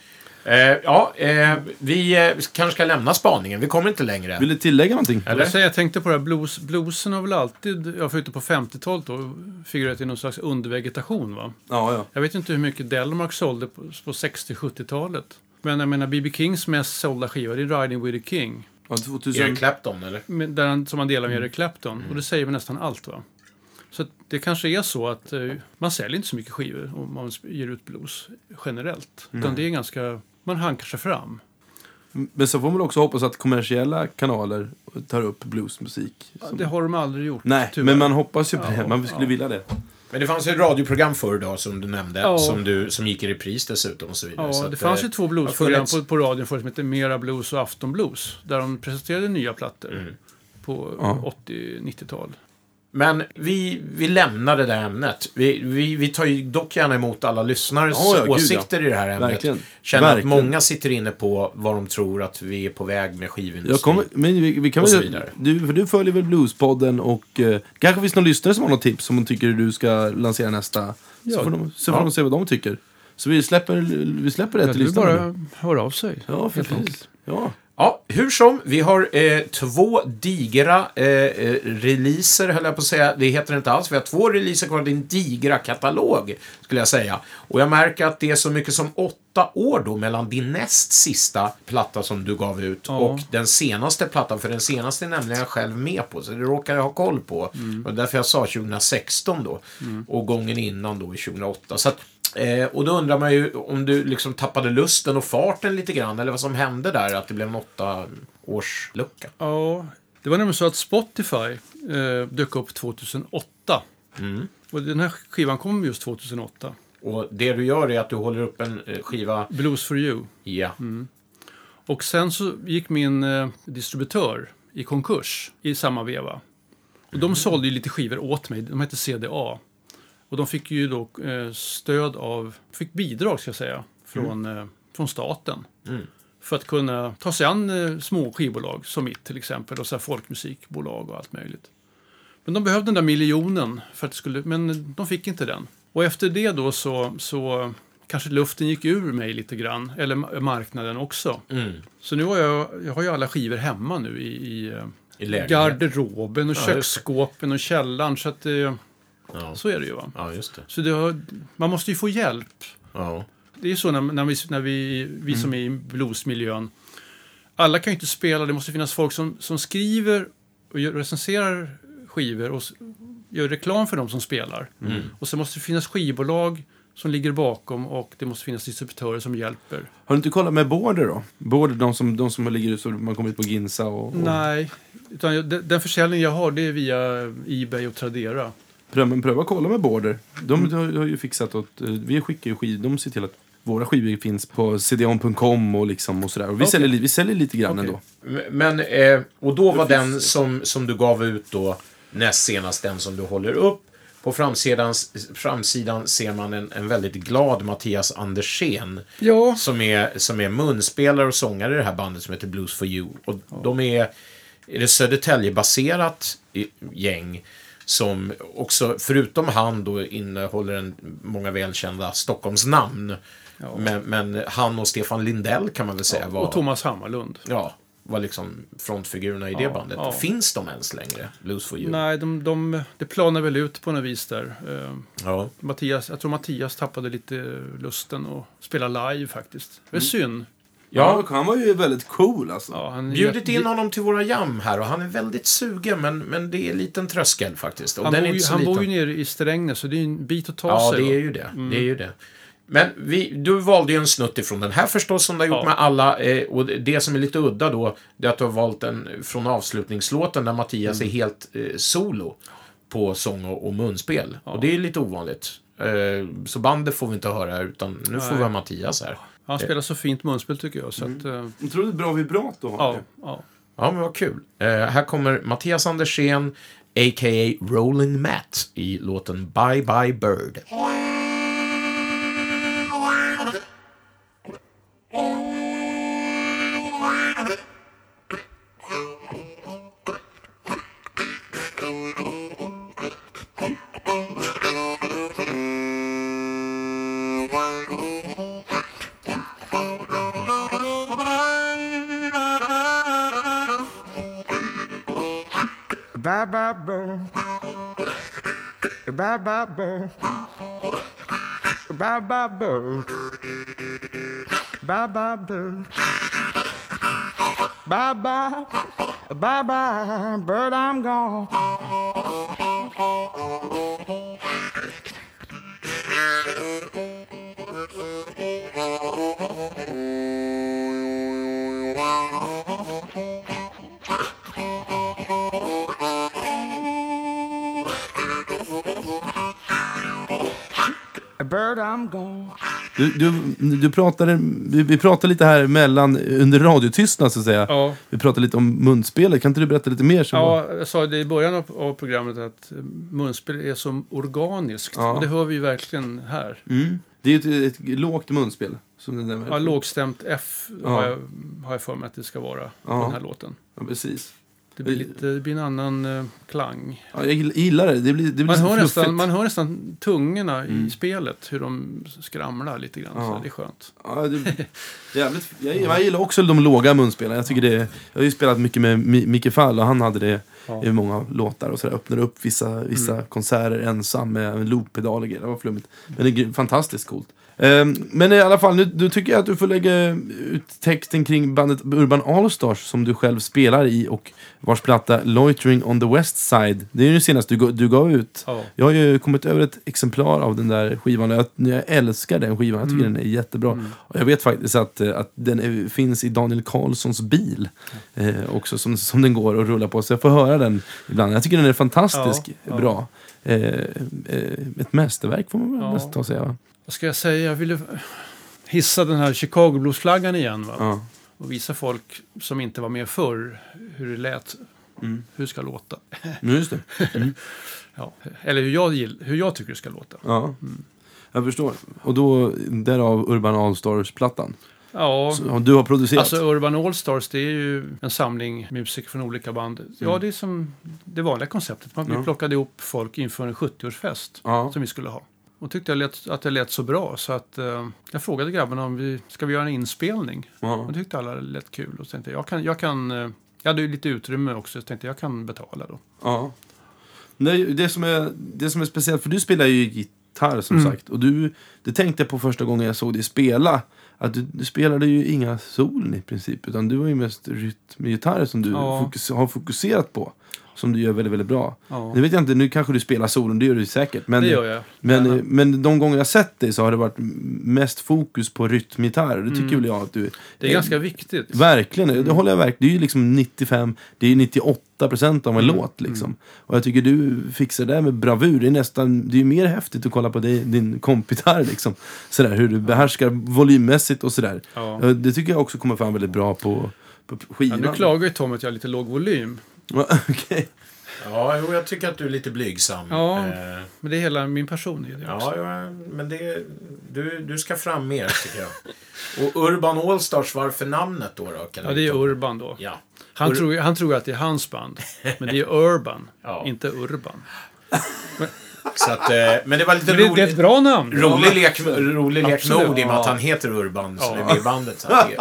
Eh, ja, eh, vi eh, kanske ska lämna spaningen. Vi kommer inte längre. Vill du tillägga någonting? Eller? Jag, säger, jag tänkte på det här, blues, bluesen har väl alltid, jag förutom på 50-talet då, figurerat i någon slags undervegetation va? Ja, ja. Jag vet inte hur mycket Delmark sålde på, på 60-70-talet. Men jag menar, B.B. Kings mest sålda skiva, det är Riding with the King. ja 2000... Eric Clapton, eller? Med, där han, som han delar med Eric Clapton. Och det säger väl nästan allt va? Så att det kanske är så att eh, man säljer inte så mycket skivor om man ger ut blues generellt. Utan det är ganska, man hankar sig fram. Men så får man också hoppas att kommersiella kanaler tar upp bluesmusik. som- Det har de aldrig gjort. Nej, tyvärr. men man hoppas ju på Ja, det. Man skulle ja. vilja det. Men det fanns ju ett radioprogram förr då, som du nämnde, Ja. som, du, som gick i repris dessutom och så vidare. så Ja, att, det fanns eh, ju två har bluesprogram funnits- på, på radion förut som hette Mera Blues och Afton Blues. Där de presenterade nya plattor Mm. på Ja. 80-90-tal. Men vi, vi lämnar det där ämnet. Vi, vi, vi tar ju dock gärna emot alla lyssnares Ja, ja, gud, åsikter i det här ämnet. Verkligen. Känner Verkligen. att många sitter inne på vad de tror att vi är på väg med skivindustrin. Jag kommer, men vi, vi kan Och så vidare. du, för du följer väl Bluespodden och eh, kanske finns någon lyssnare som har något tips som de tycker du ska lansera nästa. Ja. Så får de, så får Ja. de se vad de tycker. Så vi släpper, vi släpper det Ja, till lyssnarna. bara nu. hör av sig. Ja, helt precis. enkelt. Ja. Ja, hur som, vi har eh, två digra eh, eh, releaser, höll jag på att säga. Det heter det inte alls. Vi har två releaser kvar. Det är en digra katalog, skulle jag säga. Och jag märker att det är så mycket som åtta år då mellan din näst sista platta som du gav ut Ja. och den senaste plattan. För den senaste är nämligen jag själv med på, så det råkar jag ha koll på. Mm. Och därför jag sa 2016 då. Och gången innan då i 2008. Så att, Eh, och då undrar man ju om du liksom tappade lusten och farten lite grann, eller vad som hände där, att det blev en åtta års lucka. Ja, det var nämligen så att Spotify eh, dök upp 2008. Mm. Och den här skivan kom just 2008. Och det du gör är att du håller upp en eh, skiva, Blues for you. ja, Och sen så gick min eh, distributör i konkurs i samma veva. Och de sålde ju lite skivor åt mig. De hette CDA. Och de fick ju då eh, stöd av, fick bidrag ska jag säga, från, eh, från staten. Mm. För att kunna ta sig an eh, små skivbolag som mitt till exempel. Och så folkmusikbolag och allt möjligt. Men de behövde den där miljonen, för att det skulle, men de fick inte den. Och efter det då så, så kanske luften gick ur mig lite grann. Eller ma- marknaden också. mm. Så nu har jag, jag har ju alla skivor hemma nu i, i, i garderoben och Ja, köksskåpen och källaren. Så, att, Ja. så är det ju. Va? ja, just det. Så det har, man måste ju få hjälp. Ja. Det är ju så när, när, vi, när vi, vi som är i bluesmiljön. Alla kan ju inte spela, det måste finnas folk som, som skriver och gör, recenserar skivor och gör reklam för de som spelar. Och så måste det finnas skivbolag som ligger bakom och det måste finnas distributörer som hjälper. Har du inte kollat med Border då? Border, de som, de som ligger ut så man kommer ut på Ginsa och... och Nej, utan jag, den, den försäljning jag har det är via Ebay och Tradera. Pröva, pröva kolla med Border. De har, har ju fixat åt... eh, Vi skickar ju skivor, de ser till att våra skivor finns på cdon.com och liksom och sådär. Och vi, Okej. säljer, vi säljer lite grann Okej. ändå. Men, eh, och då var Det den finns- som, som du gav ut då, näst senast den som du håller upp. På framsidan, framsidan ser man en, en väldigt glad Mattias Andersén. Ja. Som är, som är munspelare och sångare i det här bandet som heter Blues for you. Och de är, är det Södertälje-baserat gäng. Som också, förutom han då, innehåller en, många välkända Stockholmsnamn. Men, men han och Stefan Lindell kan man väl säga var... Och Thomas Hammarlund. Ja, var liksom frontfigurerna i det Ja, bandet. ja. Finns de ens längre? Blues for you? Nej, de, de, det planar väl ut på något vis där. Eh, Ja. Mattias, jag tror Mattias tappade lite lusten att spela live faktiskt. Det är synd. Ja, han var ju väldigt cool alltså. Ja, han, Bjudit in honom till våra jam här och han är väldigt sugen men, men det är en liten tröskel faktiskt. Och Han, den bor, är ju, inte så han liten. bor ju nere i Strängnäs så det är en bit att ta Ja, sig. det va? är ju det. det, är ju det. Men vi, du valde ju en snutt ifrån den här förstås, som du har gjort Ja. med alla. Eh, och det som är lite udda då, det är att du har valt en från avslutningslåten där Mattias är helt eh, solo på sång och, och munspel. Och det är lite ovanligt. Eh, så bandet får vi inte höra här, utan nu får vi ha Mattias här. Han spelar så fint munspel tycker jag. Så att, eh, Jag tror det är bra vibrato ja, ja. Ja, men vad kul. Eh, här kommer Mattias Andersén, a.k.a. Rolling Matt, i låten Bye Bye Bird. Bye bye bird. Bye bye bird. Bye bye bird. Bye bye. Bye bye bird, I'm gone. Bird, I'm gone. Du, du, du pratade, vi, vi pratade lite här mellan, under radiotystnad så att säga. Ja. Vi pratade lite om munspelet. Kan inte du berätta lite mer? Som ja, jag sa det i början av, av programmet att munspel är så organiskt. Ja. Och det hör vi ju verkligen här. Mm. Det är ju ett, ett lågt munspel. Som den. Ja, lågstämt F Ja. har, jag, har jag för mig att det ska vara på den här låten. Ja, precis. Det blir, lite, det blir en annan eh, klang. Ja, jag gill- gillar det. Det blir, det blir Man hör, nästan, man hör nästan tungorna Mm. i spelet, hur de skramlar lite grann. Ja. Så det är skönt. Ja, det, [laughs] jävligt, jag, jag gillar också de låga munspelen. Jag, tycker det, jag har ju spelat mycket med Mi- Micke Fall och han hade det Ja. i många låtar. Och så där, öppnade upp vissa, vissa konserter ensam med en loop-pedal och grejer. Det var flummigt. Men det är fantastiskt coolt. Ehm, men i alla fall, nu, nu tycker jag att du får lägga ut texten kring bandet Urban Allstars som du själv spelar i och vars platta Loitering on the West Side. Det är ju den senaste du, du gav ut. Ja. Jag har ju kommit över ett exemplar av den där skivan och jag, jag älskar den skivan. Jag tycker Mm. den är jättebra. Och jag vet faktiskt att, eh, att den är, finns i Daniel Karlssons bil eh, också som, som den går och rullar på. Så jag får höra den ibland. Jag tycker den är fantastiskt ja. bra. Eh, eh, ett mästerverk får man väl Ja. nästan säga. Va? Vad ska jag säga? Jag ville hissa den här Chicago Blues-flaggan igen. Va? Ja. Och visa folk som inte var med förr hur det lät. Mm. Hur det ska låta. Men Just det. [laughs] Ja. Eller hur jag, hur jag tycker det ska låta. Ja. Jag förstår. Och då, därav Urban Allstars-plattan. Ja, Som Du har producerat. alltså Urban Allstars det är ju en samling musiker från olika band. Ja, Mm. det är som det vanliga konceptet. Man, Vi Ja. plockade ihop folk inför en 70-årsfest ja. som vi skulle ha. Och tyckte jag lät, att det lät så bra så att eh, jag frågade grabbarna om vi ska vi göra en inspelning. Ja. Och tyckte alla lät kul. Och så tänkte jag, jag kan, jag kan eh, jag hade ju lite utrymme också, så tänkte jag, jag kan betala då. Ja. Det, det, som är, det som är speciellt, för du spelar ju gitarr som Mm. sagt. Och du, det tänkte jag på första gången jag såg dig spela. Att du, du spelade ju inga solen i princip. Utan du var ju mest rytmgitarr som du Ja. fokus, har fokuserat på. Som du gör väldigt, väldigt bra. Ja. Nu vet jag inte, nu kanske du spelar solen, det gör du säkert. Men, det gör jag. men, men de gånger jag sett dig så har det varit mest fokus på rytmgitarr. Det tycker Mm. väl jag att du... Det är ganska viktigt. Verkligen, Mm. det håller jag verkligen. Det är ju liksom 95, det är ju 98 procent av en Mm. låt liksom. Och jag tycker du fixar det med bravur. Det är nästan, det är ju mer häftigt att kolla på dig, din kompgitarr liksom. Sådär, hur du behärskar volymmässigt och sådär. Ja. Det tycker jag också kommer fram väldigt bra på, på Ja, skivan. nu klagar ju Tom att jag har lite låg volym. Ja, [laughs] Okej. Ja, jo, jag tycker att du är lite blygsam. Ja. Eh, Men det är hela min person i det också. Ja, ja, men det, du, du ska fram mer tycker jag. Och Urban Allstars, varför namnet då? då kan Ja, det är? Urban då. Ja. Han, Ur- tror, han tror att det är hans band. Men det är [laughs] Urban, Ja. inte Urban. Så att, eh, men det var lite Men det, är roligt. ett bra namn. Rolig lek, rolig lek med ord i och med att han heter Urban, så det är med i bandet. Så att [laughs]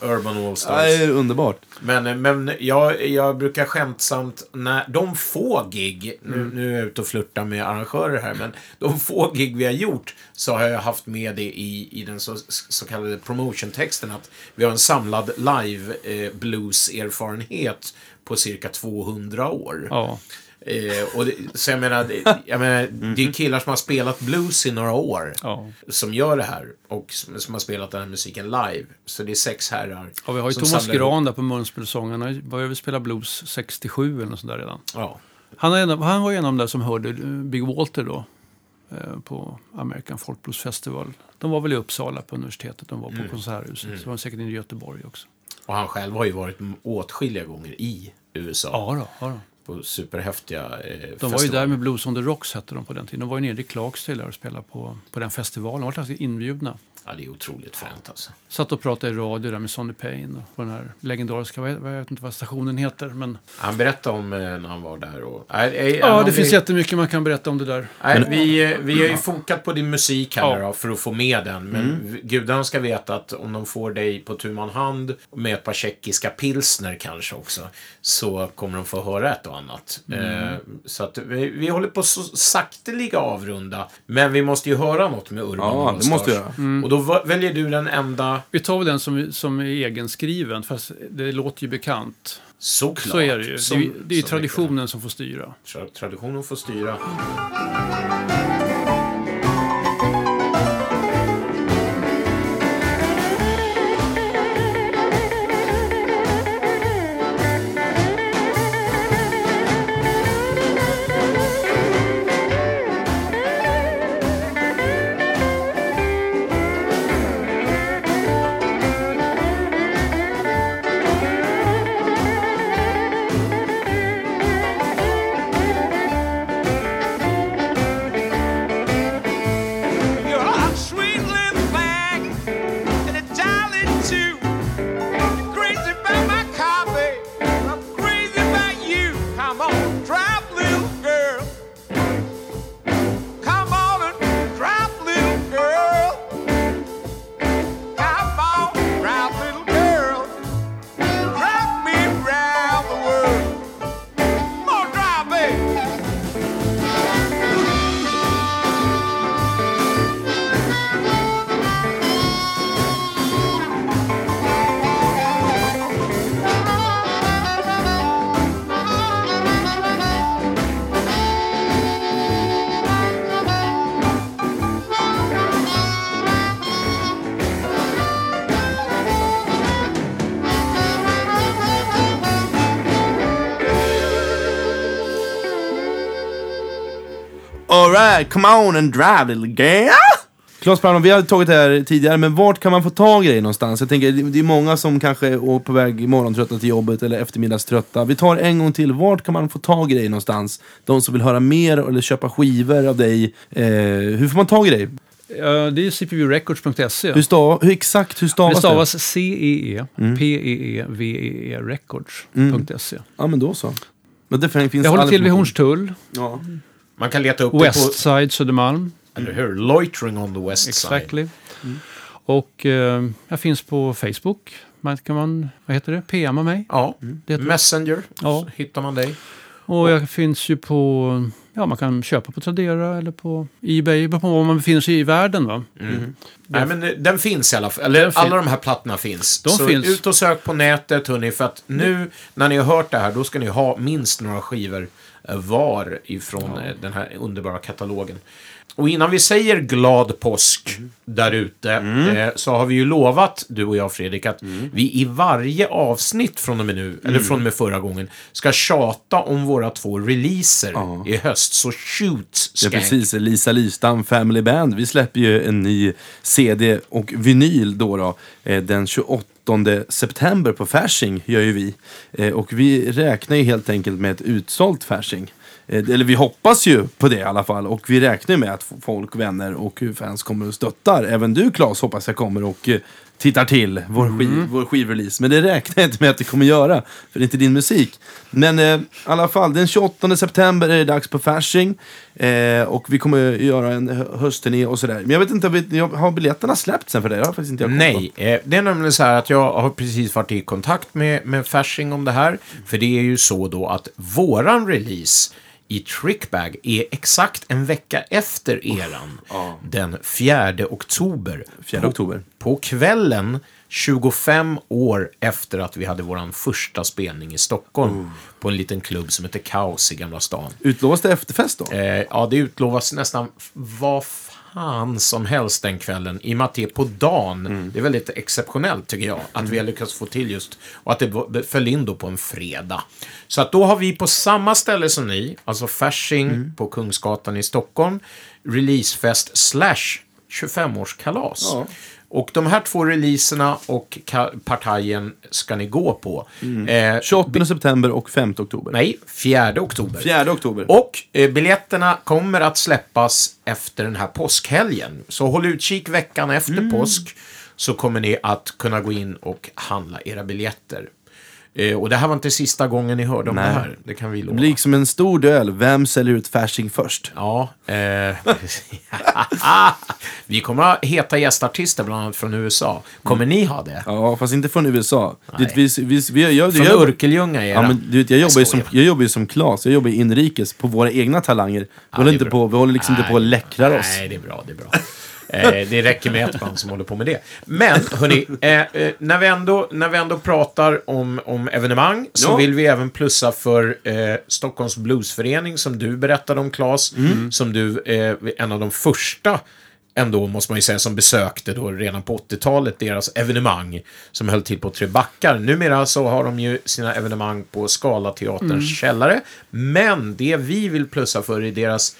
det Urban, Urban Det Allstars. är underbart. Men, men jag, jag brukar skämtsamt, när de få gig, nu, Mm. nu är jag ute och flörtar med arrangörer här, men de få gig vi har gjort så har jag haft med det i, i den så, så kallade promotion-texten att vi har en samlad live eh, blues-erfarenhet på cirka 200 år. Ja. Eh, och det, så jag menar, det, jag menar det är killar som har spelat blues i några år ja. som gör det här och som, som har spelat den här musiken live. Så det är sex herrar. ja vi har ju Thomas Gran där på Munspelsång. Han ju börjat spela blues 67 eller något sånt där redan. Ja. Han, en, han var en av de där som hörde eh, Big Walter då. eh, På American Folk Blues Festival. De var väl i Uppsala på universitetet. De var på Konserthuset. Så var de säkert i Göteborg också. Och han själv har ju varit åtskilliga gånger i USA. Ja då, ja då. På superhäftiga eh, De var ju där med Blues on the Rocks hette de på den tiden. De var ju nere i Clarksdale och spelade på, på den festivalen. De var inbjudna. Ja, det är otroligt fränt alltså. Satt och pratade i radio där med Sonny Payne och på den här legendariska, vad- jag vet inte vad stationen heter, men... Han berättade om eh, när han var där och... Nej, nej, Ja, det vi, finns jättemycket man kan berätta om det där. Nej, vi, eh, vi har ju fokat på din musik här Ja. då, för att få med den. Men mm. gudarna ska veta att om de får dig på tu man hand med ett par tjeckiska pilsner kanske också, så kommer de få höra ett och annat. Eh, så att vi, vi håller på så sakteliga avrunda, men vi måste ju höra något med Urban Ja, det måste jag göra. Och då väljer du den enda, Vi tar väl den som, som är egenskriven, fast det låter ju bekant. såklart. Så är det ju. som- det är, det är traditionen som får styra. Traditionen får styra. Alright, come on and drive little girl. Claes Palman, vi har tagit det här tidigare, men vart kan man få tag i dig någonstans? Jag tänker, det är många som kanske är på väg morgontrötta till jobbet eller eftermiddagströtta. Vi tar en gång till, vart kan man få tag i dig någonstans? De som vill höra mer eller köpa skivor av dig. Eh, hur får man tag i dig? Ja, det är cpurecords.se. Hur, stav, hur exakt, hur Det stavas det? stavas C-E-E, P-E-E-V-E-E, records.se. Ja, men då så. Men det finns Jag håller till vid. Hornstull, Ja. Man kan leta upp det på... Westside, Södermalm. Eller hur? Loitering on the west side. Exactly. Och eh, jag finns på Facebook. Man kan man, vad heter det, PMa mig. Ja, det. Messenger. Ja. Hittar man dig. Och jag finns ju på, ja man kan köpa på Tradera eller på Ebay, på var man befinner sig i världen va. Nej, men eh, den finns i alla fall. Eller fin- alla de här plattorna finns. De så finns. ut och sök på nätet, hörni, för att nu när ni har hört det här, då ska ni ha minst några skivor var ifrån eh, den här underbara katalogen. Och innan vi säger glad påsk där ute, eh, så har vi ju lovat, du och jag Fredrik, att vi i varje avsnitt från och med nu, eller från och med förra gången, ska tjata om våra två releaser i höst. Så shoot, Ja, skank. precis. Lisa Lystam Family Band. Vi släpper ju en ny CD och vinyl då, då eh, den 28 september på Fasching gör ju vi. Eh, Och vi räknar ju helt enkelt med ett utsålt Fasching. Eh, Eller vi hoppas ju på det i alla fall. Och vi räknar med att folk, vänner och fans kommer och stöttar. Även du Claes hoppas jag kommer och eh, tittar till vår, skiv, vår skivrelease. Men det räknar jag inte med att det kommer göra. För det är inte din musik. Men eh, i alla fall, den 28 september är det dags på Fasching. Eh, och vi kommer göra en hö- höstturné och sådär. Men jag vet inte, har biljetterna släppts sen för det? Det inte jag. Nej, eh, det är nämligen så här att jag har precis varit i kontakt med, med Fasching om det här. För det är ju så då att våran release i Trickbag är exakt en vecka efter eran. Den 4 oktober. 4 På- oktober. På kvällen 25 år efter att vi hade våran första spelning i Stockholm. På en liten klubb som heter Kaos i Gamla stan. Utlovas det efterfest då? Eh, ja, det utlovas nästan vad fan som helst den kvällen. I och med att det är på dagen. Det är väldigt exceptionellt tycker jag. Att vi har lyckats få till just. Och att det föll in då på en fredag. Så att då har vi på samma ställe som ni, alltså Fasching på Kungsgatan i Stockholm, releasefest slash 25-årskalas. Ja. Och de här två releaserna och partajen ska ni gå på. Eh, 28 september och 5 oktober. nej, 4 oktober. 4 oktober. Och eh, biljetterna kommer att släppas efter den här påskhelgen. Så håll utkik veckan efter Mm. påsk så kommer ni att kunna gå in och handla era biljetter. Eh, och det här var inte sista gången ni hörde om Nej. det här. Det kan vi Det lova. blir som en stor duell. Vem säljer ut Fasching först? Ja, eh, [laughs] vi kommer ha heta gästartister, bland annat från USA. Kommer ni ha det? Ja, fast inte från USA. Nej. Det, vi, vi, vi, jag, Från jag, Örkelljunga är Ja, det. men du vet, jag jobbar ju som, jag jobbar ju som Klas, jag jobbar inrikes på våra egna talanger. Vi, håller, det är inte bra. på, vi håller liksom inte på att Nej, läckra oss. Nej, det är bra. Det är bra. Eh, det räcker med ett band som håller på med det. Men, hörni, eh, eh, när, vi ändå, när vi ändå pratar om, om evenemang så Ja. vill vi även plussa för eh, Stockholms Bluesförening som du berättade om, Claes. Mm. Som du, eh, en av de första ändå, måste man ju säga, som besökte då redan på 80-talet deras evenemang som höll till på Tre Backar. Numera så har de ju sina evenemang på Scalateaterns källare. Men det vi vill plussa för är deras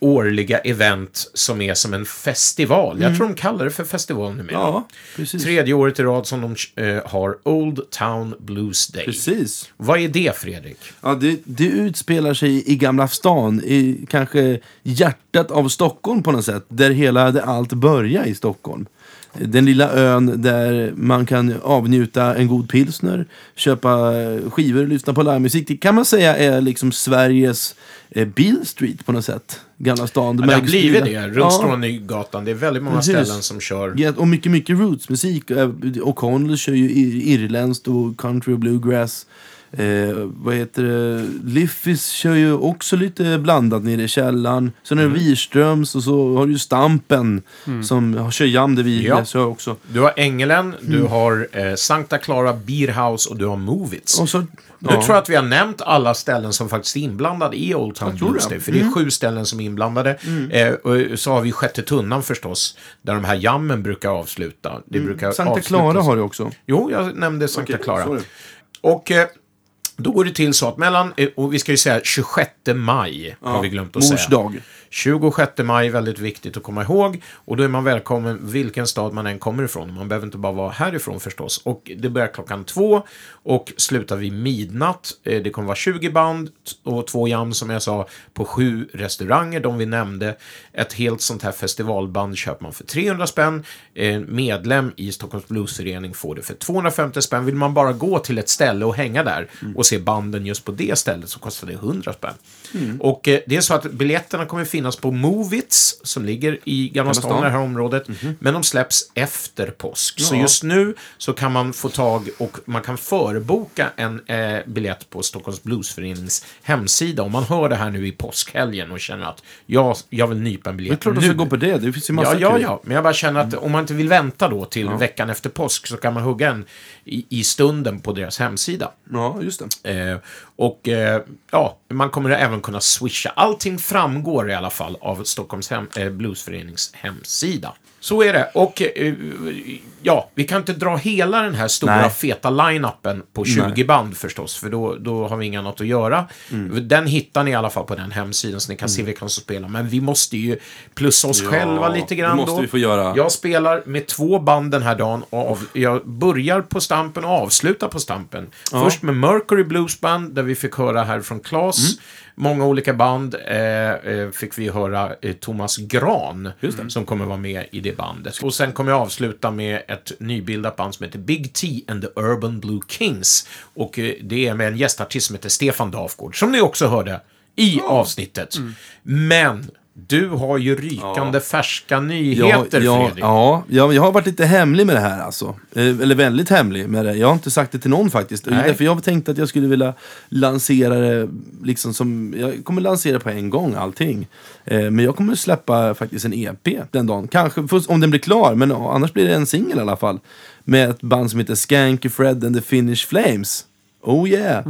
årliga event som är som en festival. Jag tror de kallar det för festival numera. Ja, precis. Tredje året i rad som de eh, har Old Town Blues Day. Precis. Vad är det, Fredrik? Ja, det, det utspelar sig i Gamla stan, i kanske hjärtat av Stockholm på något sätt. Där hela, där allt börjar i Stockholm. Den lilla ön där man kan avnjuta en god pilsner, köpa skivor, lyssna på livemusik. Det kan man säga är liksom Sveriges eh, Beale Street på något sätt. Gamla stan. Ja, det har blivit det. Runt Ja. Stora Nygatan. Det är väldigt många Precis. ställen som kör. Ja, och mycket, mycket rootsmusik. Eh, O'Connell kör ju ir- irländskt och country och bluegrass. Eh, vad heter det? Liffis kör ju också lite blandat nere i källaren. Sen är Mm. det Wirströms och så har du ju Stampen som kör jam där vi Ja. kör också. Du har Ängelen, du Mm. har eh, Sankta Clara Beer House och du har Movits. Och så, Nu ja. tror jag att vi har nämnt alla ställen som faktiskt är inblandade i Old Town Blues det. Day. För det är sju ställen som är inblandade. Eh, och så har vi Sjätte Tunnan förstås, där de här jammen brukar avsluta. Det brukar Sankta avslutas- Clara har du också. Jo, jag nämnde Sankta Okej, Clara. sorry. Och eh, Då går det till så att mellan, eh, och vi ska ju säga 26 maj, har vi glömt att säga. dag. 26 maj, väldigt viktigt att komma ihåg. Och då är man välkommen vilken stad man än kommer ifrån. Man behöver inte bara vara härifrån förstås. Och det börjar klockan två och slutar vid midnatt. Eh, Det kommer vara 20 band och två jam som jag sa på sju restauranger, de vi nämnde. Ett helt sånt här festivalband köper man för 300 spänn. En medlem i Stockholms Bluesförening får det för 250 spänn. Vill man bara gå till ett ställe och hänga där och se banden just på det stället så kostar det 100 spänn. Och eh, det är så att biljetterna kommer finnas på Movits som ligger i Gamla stan, det här området. Men de släpps efter påsk. Så just nu så kan man få tag och man kan förboka en eh, biljett på Stockholms Bluesförenings hemsida. Om man hör det här nu i påskhelgen och känner att jag, jag vill nypa en Det är biljett klart du nu. ska gå på det. Det finns ju massa Ja, ja, ja. Men jag bara känner att om man inte vill vänta då till veckan efter påsk så kan man hugga en i, i stunden på deras hemsida. Ja, just det. Eh, och eh, ja, man kommer även kunna swisha. Allting framgår i alla fall av Stockholms hem, eh, Bluesförenings hemsida. Så är det. Och eh, ja, vi kan inte dra hela den här stora Nej. feta line-upen på 20 Nej. band förstås, för då, då har vi inget annat att göra. Mm. Den hittar ni i alla fall på den hemsidan, så ni kan se vilka som spelar. Men vi måste ju plussa oss Ja, själva lite grann måste då. vi få göra. Jag spelar med två band den här dagen. Av, jag börjar på Stampen och avslutar på Stampen. Först med Mercury Blues Band, där vi fick höra här från Klas. Mm. Många olika band eh, eh, fick vi höra eh, Thomas Gran, som kommer vara med i det bandet. Och sen kommer jag avsluta med ett nybildat band som heter Big T and the Urban Blue Kings. Och eh, det är med en gästartist som heter Stefan Dafgård, som ni också hörde i avsnittet. Men du har ju rykande färska nyheter, ja, Fredrik. ja, ja, jag har varit lite hemlig med det här alltså. Eh, Eller väldigt hemlig med det. Jag har inte sagt det till någon faktiskt. Nej. Därför jag tänkte att jag skulle vilja lansera det liksom som... Jag kommer lansera på en gång allting. Eh, Men jag kommer släppa faktiskt en EP den dagen. Kanske om den blir klar, men ja, annars blir det en singel i alla fall. Med ett band som heter Skanky Fred and the Finnish Flames. Oh yeah!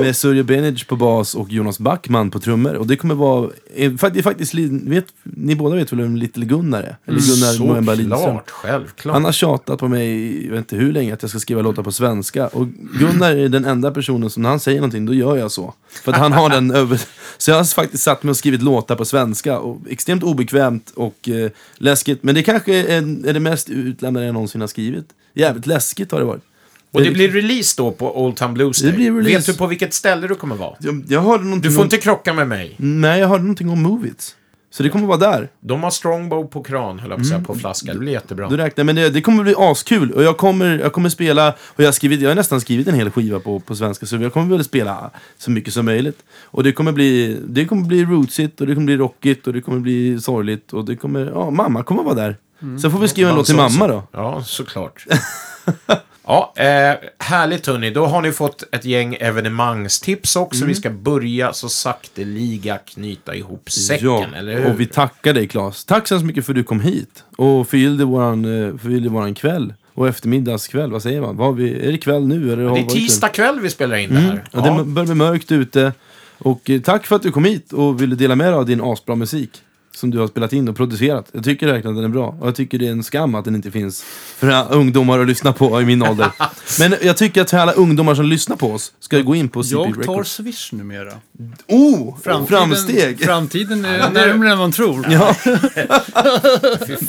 Med Surya Benic på bas och Jonas Backman på trummor. Och det kommer vara... eh, Det är faktiskt... Vet, ni båda vet väl vem Little Gunnar är? Eller Gunnar Lidström. Såklart, självklart. Han har tjatat på mig, jag vet inte hur länge, att jag ska skriva låtar på svenska. Och Gunnar är den enda personen som när han säger någonting, då gör jag så. För att han har den [laughs] över... Så jag har faktiskt satt mig och skrivit låtar på svenska. Och extremt obekvämt och eh, läskigt. Men det kanske är, är det mest utlämnade jag någonsin har skrivit. Jävligt läskigt har det varit. Och det blir release då på Old Town Blues Det Day. blir release. Vet du på vilket ställe du kommer vara? Jag, jag hörde någonting Du får om... inte krocka med mig. Nej, jag hörde någonting om Movits. Så det kommer vara där. De har Strongbow på kran, höll jag på att säga, på flaska. Det blir jättebra. Du räknar, men det, det kommer bli askul. Och jag kommer, jag kommer spela, och jag har, skrivit, jag har nästan skrivit en hel skiva på, på svenska, så jag kommer väl spela så mycket som möjligt. Och det kommer bli, det kommer bli rootsigt, och det kommer bli rockigt, och det kommer bli sorgligt, och det kommer, ja, mamma kommer vara där. Sen får vi skriva en låt till mamma då. Ja, såklart. [laughs] ja, eh, härligt hörni. Då har ni fått ett gäng evenemangstips också. Mm. Vi ska börja så sakteliga knyta ihop säcken, eller hur? och vi tackar dig Claes. Tack så hemskt mycket för att du kom hit. Och förgyllde våran, eh, förgyllde våran kväll. Och eftermiddagskväll, vad säger man? Vad vi, är det kväll nu? Eller har det är tisdag kväll vi spelar in det här. Mm. Ja, det börjar bli mörkt ute. Och eh, tack för att du kom hit och ville dela med dig av din asbra musik. Som du har spelat in och producerat. Jag tycker verkligen att den är bra. Och jag tycker det är en skam att den inte finns för ungdomar att lyssna på i min ålder. [laughs] Men jag tycker att alla ungdomar som lyssnar på oss ska gå in på CP Jag tar Records. Swish numera. Oh! Framsteg! Framtiden [laughs] är närmare än man tror. Ja, [laughs]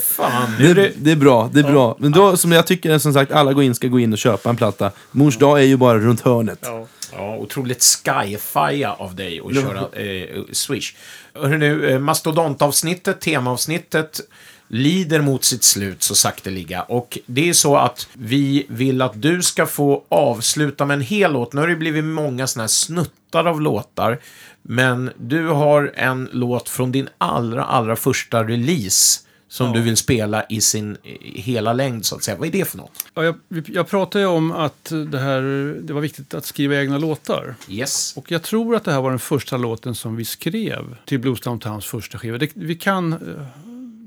Fan, det, är det... är- bra. Det är bra. Men då, som jag tycker som sagt, alla går in, ska gå in och köpa en platta. Mors dag är ju bara runt hörnet. Ja. Ja, otroligt sci-fi av dig att köra eh, Swish. Hörru nu, eh, mastodontavsnittet, temaavsnittet, lider mot sitt slut så sakteliga. Och det är så att vi vill att du ska få avsluta med en hel låt. Nu har det blivit många sådana här snuttar av låtar. Men du har en låt från din allra, allra första release som du vill spela i sin hela längd, så att säga. Vad är det för något? Ja, jag, jag pratade ju om att det, här, det var viktigt att skriva egna låtar. Yes. Och jag tror att det här var den första låten som vi skrev till Blues Downtowns första skiva. Det, vi kan... eh,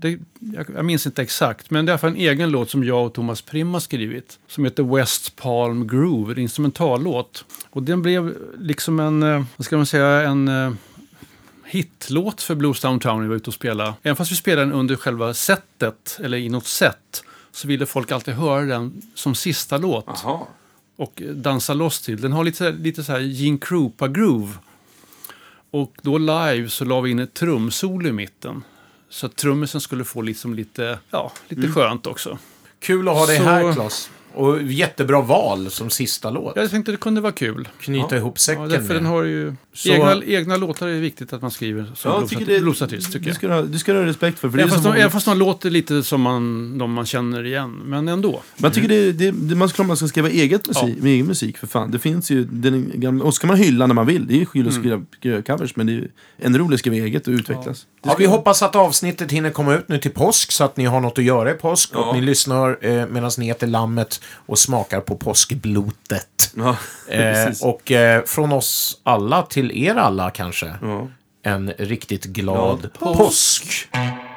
Det, jag, minns inte exakt, men det är i alla fall en egen låt som jag och Thomas Prim har skrivit. Som heter West Palm Groove, en instrumentallåt. Och den blev liksom en, eh, vad ska man säga, en eh, hitlåt för Blues Downtown när vi var ute och spelade. Även fast vi spelade den under själva setet, eller i något set, så ville folk alltid höra den som sista låt. Jaha. och dansa loss till. Den har lite, lite så här Gene Krupa-groove. Och då live så la vi in ett trumsolo i mitten. Så att trummisen skulle få liksom lite, ja, lite skönt också. Kul att ha dig Så- här, Klas. Och jättebra val som sista låt. Jag tänkte det kunde vara kul. Knyta ihop Ja, säcken därför den har ju... Så- Egna, egna låtar är viktigt att man skriver som Ja, bluesart- tycker det- bluesartist, tycker Du jag. ska, ha, du ska ha respekt för, för det är Även fast, de, även fast de låter lite som man, de man känner igen. Men ändå. Man tycker det, det, det, man ska, man ska skriva eget musik, med egen musik för fan. Det finns ju, den gamla, och så kan man hylla när man vill. Det är ju kul att skriva skriva covers, men det är ännu roligare att skriva eget och utvecklas. Ja, ska- vi hoppas att avsnittet hinner komma ut nu till påsk så att ni har något att göra i påsk. Ja. Och ni lyssnar eh, medan ni äter lammet och smakar på påskblotet. Ja, Eh, och eh, från oss alla till er alla kanske. Ja. En riktigt glad Glad påsk. You